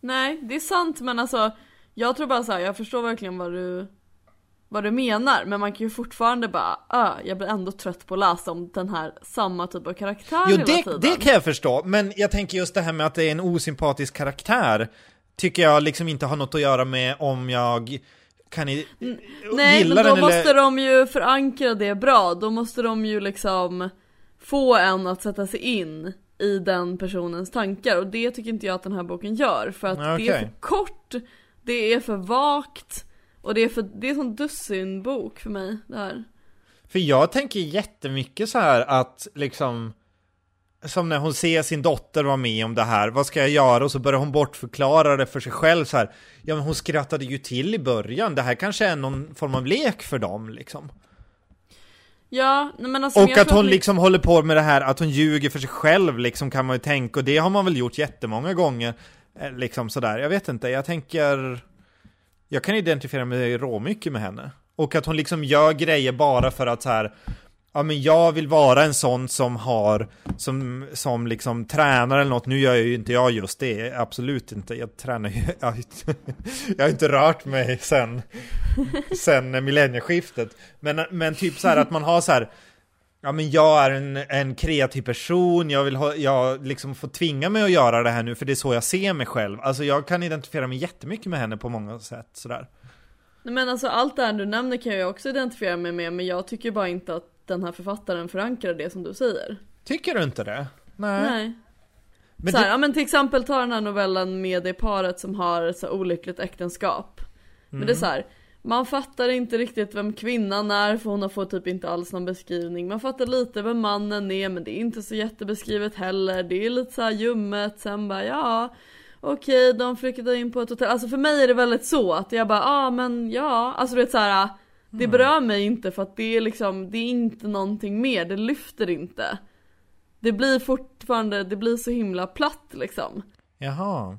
Nej, det är sant men alltså jag tror bara så här, jag förstår verkligen vad du vad du menar men man kan ju fortfarande bara, äh, jag blir ändå trött på att läsa om den här samma typ av karaktär
Jo,
hela
det,
tiden.
det kan jag förstå, men jag tänker just det här med att det är en osympatisk karaktär tycker jag liksom inte har något att göra med om jag kan i,
Nej
gilla
men då
den
måste
eller...
de ju förankra det bra, då måste de ju liksom få en att sätta sig in i den personens tankar och det tycker inte jag att den här boken gör för att det är för kort, det är för vagt och det är för, det är som dussin bok för mig det här.
För jag tänker jättemycket så här att liksom som när hon ser sin dotter vara med om det här, vad ska jag göra? Och så börjar hon bortförklara det för sig själv så här. Ja men hon skrattade ju till i början, det här kanske är någon form av lek för dem liksom.
Ja, men alltså
Och att hon
li-
liksom håller på med det här att hon ljuger för sig själv liksom kan man ju tänka och det har man väl gjort jättemånga gånger. eh, Liksom sådär, jag vet inte, jag tänker Jag kan identifiera mig råmycket med henne. Och att hon liksom gör grejer bara för att så här Ja men jag vill vara en sån som har Som, som liksom tränar eller något. Nu gör ju inte jag just det, absolut inte. Jag tränar ju Jag har jag har inte rört mig sen Sen millennieskiftet. Men, men typ så här att man har så här Ja men jag är en, en kreativ person, jag vill ha, jag liksom får tvinga mig att göra det här nu för det är så jag ser mig själv. Alltså jag kan identifiera mig jättemycket med henne på många sätt sådär.
Nej, men alltså allt det här du nämner kan jag också identifiera mig med men jag tycker bara inte att den här författaren förankrar det som du säger.
Tycker du inte det? Nej.
Nej.
Men
så här,
det,
ja men till exempel ta den här novellen med det paret som har ett så olyckligt äktenskap. Men det är
Mm.
så här, man fattar inte riktigt vem kvinnan är för hon har fått typ inte alls någon beskrivning. Man fattar lite vem mannen är men det är inte så jättebeskrivet heller. Det är lite så här ljummet, sen bara ja Okej, de flyttade in på ett hotell. Alltså för mig är det väldigt så att jag bara, ja ah, men ja, alltså du vet så här. Det berör mig inte för att det är liksom, det är inte någonting mer, det lyfter inte. Det blir fortfarande, det blir så himla platt liksom.
jaha.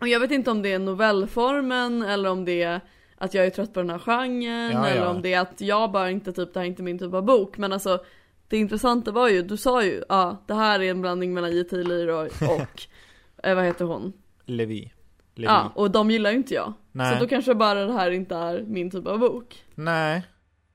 Och jag vet inte om det är novellformen eller om det är att jag är trött på den här genren
Ja,
eller
ja.
om det är att jag bara inte typ, det här är inte min typ av bok. Men alltså det intressanta var ju, du sa ju, ja ah, det här är en blandning mellan J.T. Leroy och, eh, vad heter hon?
Levi. Levi.
Ja, och de gillar ju inte jag.
Nej.
Så då kanske bara det här inte är min typ av bok.
Nej.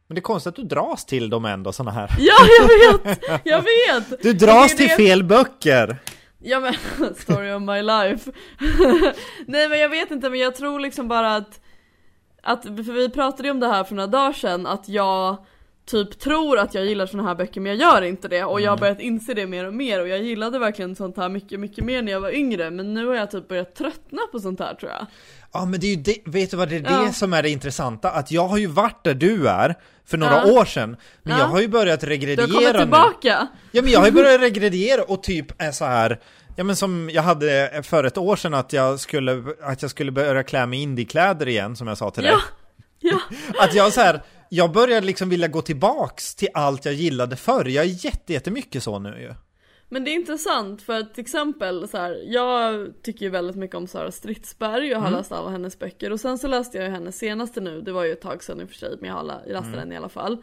Men det är konstigt att du dras till dem ändå såna här.
Ja, jag vet! Jag vet!
Du dras till
det-
fel böcker!
Ja men, story of my life. Nej men jag vet inte, men jag tror liksom bara att, att, för vi pratade ju om det här för några dagar sedan, att jag typ tror att jag gillar såna här böcker men jag gör inte det och jag har börjat inse det mer och mer och jag gillade verkligen sånt här mycket, mycket mer när jag var yngre men nu har jag typ börjat tröttna på sånt här tror jag.
Ja men det är ju det, vet du vad det är
Ja.
det som är det intressanta? Att jag har ju varit där du är för några
Ja.
år sedan Men
Ja.
jag har ju börjat
Du
regrediera
har kommit
nu
tillbaka!
Ja men jag har ju börjat regrediera och typ är så här Ja men som jag hade för ett år sedan att jag skulle, att jag skulle börja klä mig indiekläder igen som jag sa till dig
Ja! Ja!
Att jag så här, jag börjar liksom vilja gå tillbaks till allt jag gillade förr Jag är jätte, jättemycket så nu ju
Men det är intressant för att till exempel så här, jag tycker ju väldigt mycket om Sara Stridsberg och har läst alla hennes böcker och sen så läste jag ju hennes senaste nu, det var ju ett tag sedan i och för sig men jag har lä- jag läste den i alla fall.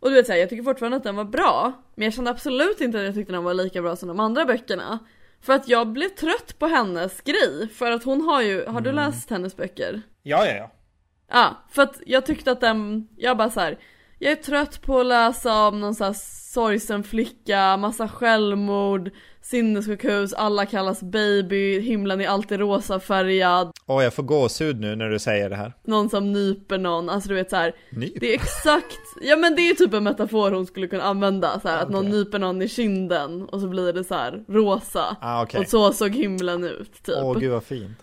Och du vet såhär, jag tycker fortfarande att den var bra men jag kände absolut inte att jag tyckte den var lika bra som de andra böckerna. För att jag blev trött på hennes grej, för att hon har ju, har du läst hennes böcker?
Ja, ja, ja.
Ja, för att jag tyckte att den, jag bara så här. Jag är trött på att läsa om någon sån här sorgsen flicka, massa självmord, sinnessjukhus, alla kallas baby, himlen är alltid rosafärgad,
Åh, jag får gåshud nu när du säger det här.
någon som nyper någon, alltså du vet så här.
Nyp.
Det är exakt, ja men det är typ en metafor hon skulle kunna använda, så här, att någon nyper någon i kinden och så blir det så här rosa.
Ah, okej.
Och så såg himlen ut typ.
Åh, gud vad fint.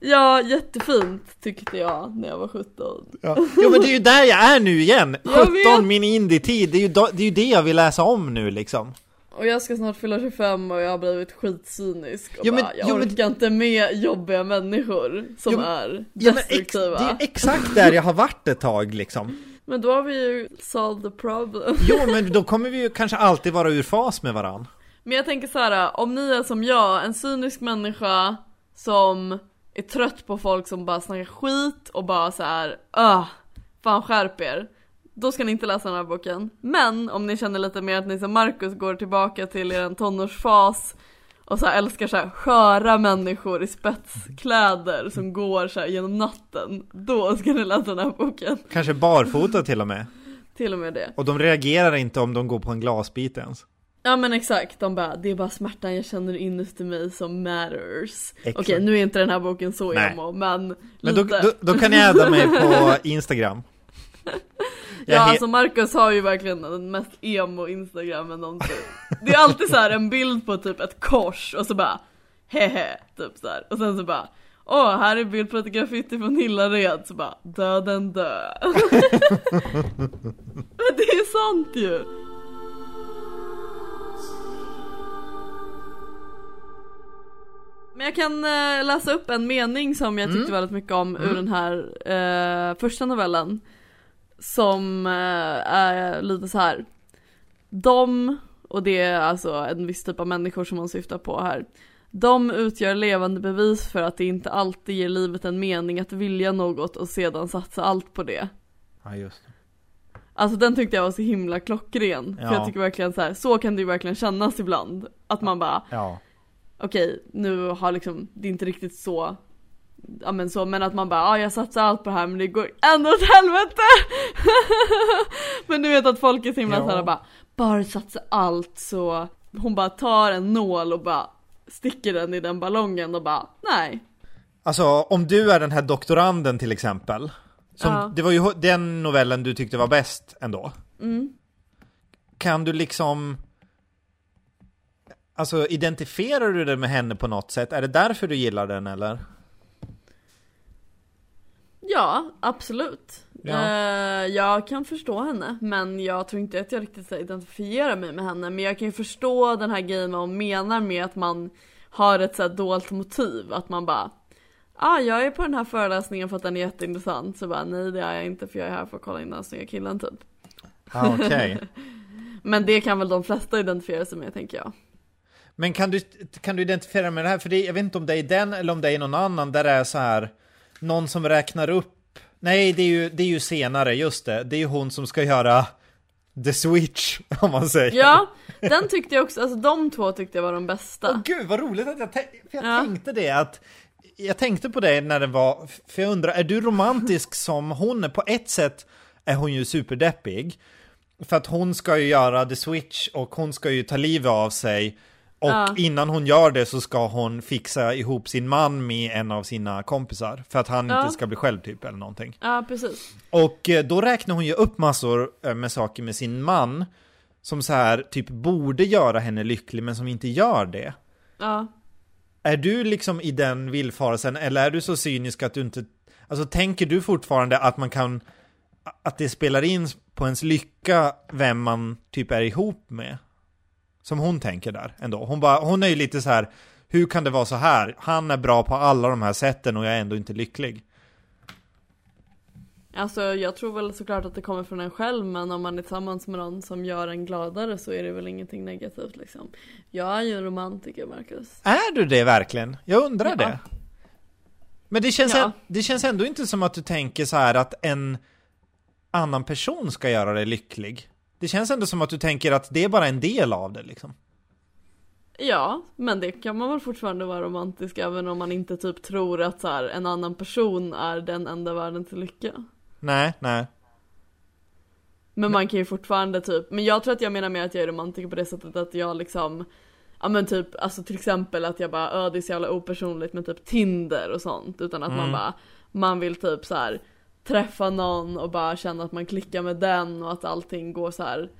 Ja, jättefint tyckte jag när jag var 17.
Ja. Jo, men det är ju där jag är nu igen.
Jag
17,
vet.
min indie-tid. Det, är ju då- det är ju det jag vill läsa om nu liksom.
Och jag ska snart fylla 25 och jag har blivit skitcynisk och
Jo, men-
bara, jag
jo, men-
orkar inte med jobbiga människor som
Jo, men-
är
men
destruktiva.
det är exakt där jag har varit ett tag liksom.
Men då har vi ju solved the problem.
Jo, men då kommer vi ju kanske alltid vara ur fas med varann.
Men jag tänker så här, om ni är som jag, en cynisk människa som är trött på folk som bara snackar skit och bara så här, öh, fan skärp er. Då ska ni inte läsa den här boken. Men om ni känner lite mer att ni som Marcus går tillbaka till er tonårsfas och så här älskar så här sköra människor i spetskläder som går så genom natten. Då ska ni läsa den här boken.
Kanske barfota till och med.
Till och med det.
Och de reagerar inte om de går på en glasbit ens.
Ja men exakt, de bara det är bara smärtan jag känner innerst i mig som matters.
Exakt.
Okej nu är inte den här boken så
Nej.
emo men,
Men då, då, då kan ni adda mig på Instagram.
Ja alltså Marcus har ju verkligen den mest emo instagrammen någonsin. Det är alltid så här en bild på typ ett kors och så bara hehe typ så här. och sen så bara Åh, här är bild på ett graffiti från Hillared, så bara döden dö. Men det är sant ju. Men jag kan eh, läsa upp en mening som jag tyckte väldigt mycket om ur den här eh, första novellen. Som eh, är lite så här. De, och det är alltså en viss typ av människor som man syftar på här. De utgör levande bevis för att det inte alltid ger livet en mening att vilja något och sedan satsa allt på det.
Ja, just det.
Alltså den tyckte jag var så himla klockren. För
Ja.
jag tycker verkligen så här, så kan det ju verkligen kännas ibland. Att man bara,
Ja.
Okej nu har liksom, det är inte riktigt så Ja men så, men att man bara, ja jag satsar allt på det här men det går ändå åt helvete! men du vet att folk är så himla
Ja.
såhär bara, bara satsa allt så Hon bara tar en nål och bara sticker den i den ballongen och bara, nej
Alltså, om du är den här doktoranden till exempel. Som,
Ja.
Det var ju den novellen du tyckte var bäst ändå.
mm.
Kan du liksom... Alltså, identifierar du dig med henne på något sätt? Är det därför du gillar den eller?
Ja, absolut.
Ja.
Eh, jag kan förstå henne, men jag tror inte att jag riktigt identifierar mig med henne. Men jag kan ju förstå den här grejen vad hon menar med att man har ett så här dolt motiv. Att man bara, ah, jag är på den här föreläsningen för att den är jätteintressant. Så bara, nej det är jag inte för jag är här för att kolla in den här snygga killen typ.
Ah, Okej.
Men det kan väl de flesta identifiera sig med tänker jag.
Men kan du, kan du identifiera med det här? För det, jag vet inte om det är den eller om det är någon annan där det är så här Någon som räknar upp Nej, det är ju, det är ju senare, just det. Det är ju hon som ska göra The Switch, om man säger.
Ja, den tyckte jag också, alltså de två tyckte jag var de bästa.
Åh gud, vad roligt att jag, för jag
Ja.
tänkte det att Jag tänkte på det när det var, för jag undrar, är du romantisk som hon är? På ett sätt är hon ju superdeppig. För att hon ska ju göra The Switch och hon ska ju ta livet av sig. Och
Ja.
innan hon gör det så ska hon fixa ihop sin man med en av sina kompisar. För att han
Ja.
inte ska bli själv typ eller någonting.
Ja, precis.
Och eh, då räknar hon ju upp massor eh, med saker med sin man. Som så här typ borde göra henne lycklig men som inte gör det.
Ja.
Är du liksom i den villfarelsen eller är du så cynisk att du inte Alltså tänker du fortfarande att man kan Att det spelar in på ens lycka vem man typ är ihop med? Som hon tänker där ändå. Hon, bara, hon är ju lite så här Hur kan det vara så här? Han är bra på alla de här sätten och jag är ändå inte lycklig.
Alltså jag tror väl såklart att det kommer från en själv men om man är tillsammans med någon som gör en gladare så är det väl ingenting negativt liksom. Jag är ju en romantiker Marcus.
Är du det verkligen? Jag undrar
Ja.
det. Men det känns,
Ja.
det känns ändå inte som att du tänker så här att en annan person ska göra dig lycklig. Det känns ändå som att du tänker att det är bara en del av det liksom.
Ja, men det kan man väl fortfarande vara romantisk även om man inte typ tror att så här, en annan person är den enda världen till lycka.
Nej, nej.
Men man kan ju fortfarande typ, men jag tror att jag menar mer att jag är romantiker på det sättet att jag liksom Ja men typ, alltså till exempel att jag bara, öh det är så jävla opersonligt med typ Tinder och sånt. Utan att man bara, man vill typ så här träffa någon och bara känna att man klickar med den och att allting går så här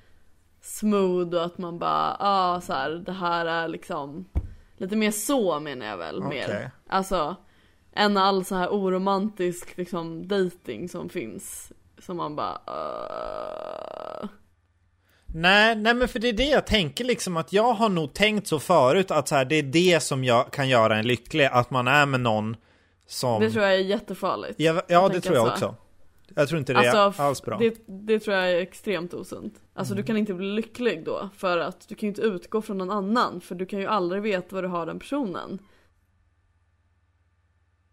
smooth och att man bara, ah, så här, det här är liksom lite mer så menar jag väl
Okej.
mer. Alltså, än all så här oromantisk liksom dating som finns. Som man bara, uh...
Nej, nej men för det är det jag tänker liksom att jag har nog tänkt så förut att så här, det är det som jag kan göra en lycklig, att man är med någon som...
Det tror jag är jättefarligt.
Ja, ja det tror jag
så.
också. Jag tror inte det
Alltså,
är alls bra.
Det, det tror jag är extremt osunt. Alltså du kan inte bli lycklig då för att du kan ju inte utgå från någon annan för du kan ju aldrig veta vad du har den personen.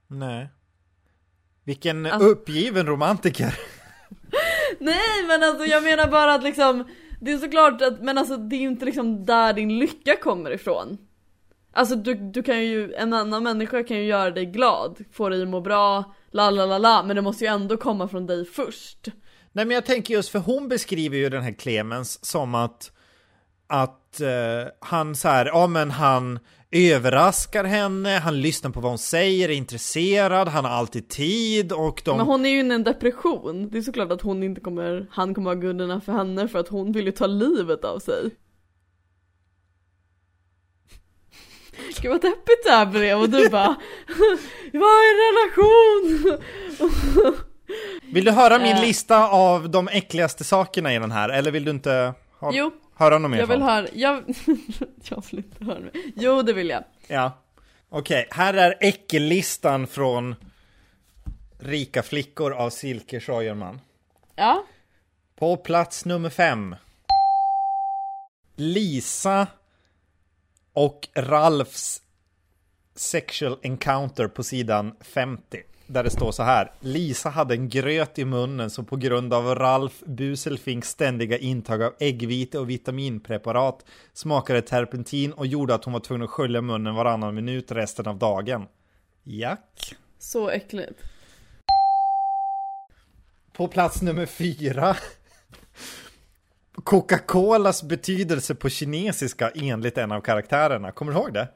Nej. Vilken
Alltså-
uppgiven romantiker.
Nej men alltså jag menar bara att liksom Det är såklart att, men alltså det är ju inte liksom där din lycka kommer ifrån. Alltså du, du kan ju, en annan människa kan ju göra dig glad, få dig att må bra, la la la la, men det måste ju ändå komma från dig först.
Nej men jag tänker just för hon beskriver ju den här Clemens som att att eh, han så här, ja men han överraskar henne, han lyssnar på vad hon säger, är intresserad, han har alltid tid och de...
Men hon är ju inne i en depression, det är såklart att hon inte kommer, han kommer good enough för henne för att hon vill ju ta livet av sig. Gud vad deppigt det här blev och du bara var i en relation!
Vill du höra min
Eh.
lista av de äckligaste sakerna i den här, eller vill du inte ha,
Jo,
höra något mer?
jag vill höra, jag, jag vill inte höra mer. Jo det vill jag.
Ja. Okej, här är äckellistan från Rika flickor av Silke Scheuerman.
Ja,
På plats nummer fem. Lisa och Ralfs sexual encounter på sidan 50. Där det står så här. Lisa hade en gröt i munnen så på grund av Ralf Buselfinks ständiga intag av äggvite och vitaminpreparat smakade terpentin och gjorde att hon var tvungen att skölja munnen varannan minut resten av dagen. Jack.
så äckligt.
På plats nummer fyra. Coca-Colas betydelse på kinesiska enligt en av karaktärerna. Kommer du ihåg det?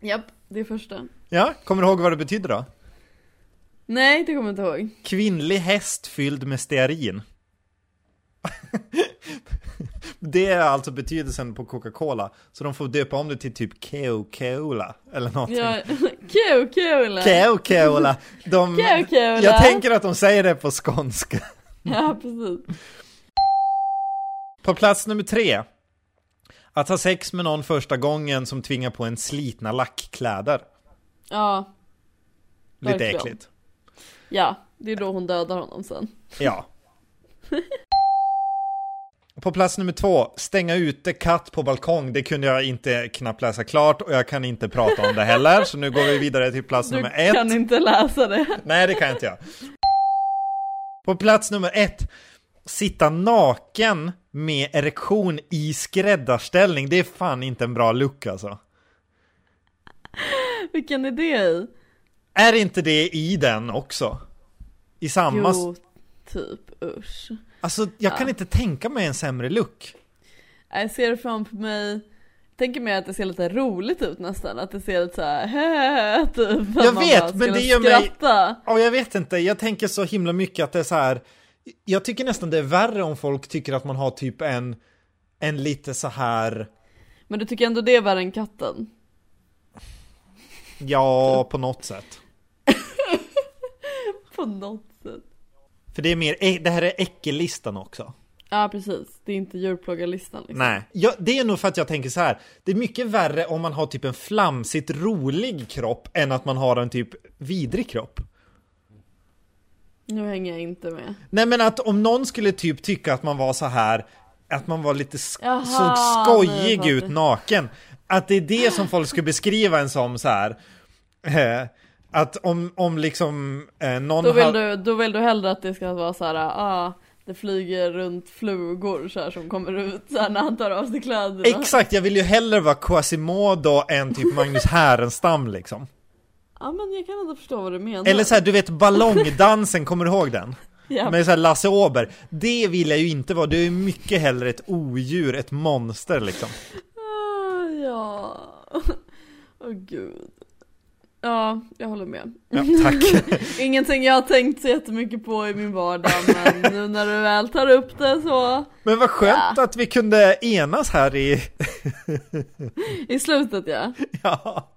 Japp, det är första.
Ja, kommer du ihåg vad det betyder då?
Nej, det kommer jag inte ihåg.
Kvinnlig häst fylld med stearin. det är alltså betydelsen på Coca-Cola. Så de får döpa om det till typ Keo-Cola eller någonting.
Ja, kul!
Keo-Cola. De,
Keo-Cola.
jag tänker att de säger det på skånska.
Ja, precis.
På plats nummer tre. Att ha sex med någon första gången som tvingar på en slitna lackkläder.
Ja,
Lite
Verkligen.
äckligt.
ja, det är då hon dödar honom sen.
Ja. På plats nummer två, stänga ute katt på balkong. Det kunde jag inte knappt läsa klart och jag kan inte prata om det heller. Så nu går vi vidare till plats
Du
nummer ett.
kan inte läsa det.
Nej, det kan inte jag. På plats nummer ett, sitta naken med erektion i skräddarställning. Det är fan inte en bra look alltså.
Vilken är det i?
Är inte det i den också? I samma...
Jo, typ usch.
Alltså, jag kan
Ja.
inte tänka mig en sämre look.
Jag ser framför mig tänker mig att det ser lite roligt ut nästan, att det ser lite såhär typ.
Jag vet, men det gör mig-
skratta.
Ja, jag vet inte. Jag tänker så himla mycket att det är så här. Jag tycker nästan det är värre om folk tycker att man har typ en, en lite så här,
Men du tycker ändå det är värre än katten?
ja, på något sätt.
På något sätt.
För det är mer, det här är äckellistan också.
Ja precis, det är inte djurplågarlistan liksom.
Nej, ja, det är nog för att jag tänker så här. Det är mycket värre om man har typ en flamsigt rolig kropp än att man har en typ vidrig kropp.
Nu hänger jag inte med.
Nej men att om någon skulle typ tycka att man var så här att man var lite sk-
Jaha,
såg skojig ut naken. Att det är det som folk skulle beskriva en som så här. Eh, att om, om liksom eh, någon
Då vill,
har-
du, då vill du hellre att det ska vara så här, ah, det flyger runt flugor så här som kommer ut så här när han tar av sig kläderna.
Exakt, jag vill ju hellre vara Quasimodo än typ Magnus Härenstam liksom.
Ja men jag kan inte förstå vad du menar.
Eller så här, du vet ballongdansen, kommer du ihåg den?
ja.
Med så här Lasse Åberg. Det vill jag ju inte vara, du är mycket hellre ett odjur, ett monster liksom.
Ah, ja. Åh gud. Ja, jag håller med.
Ja, tack.
Ingenting jag har tänkt så jättemycket på i min vardag men nu när du väl tar upp det så
Men vad skönt
Ja.
att vi kunde enas här i,
i slutet ja.
ja.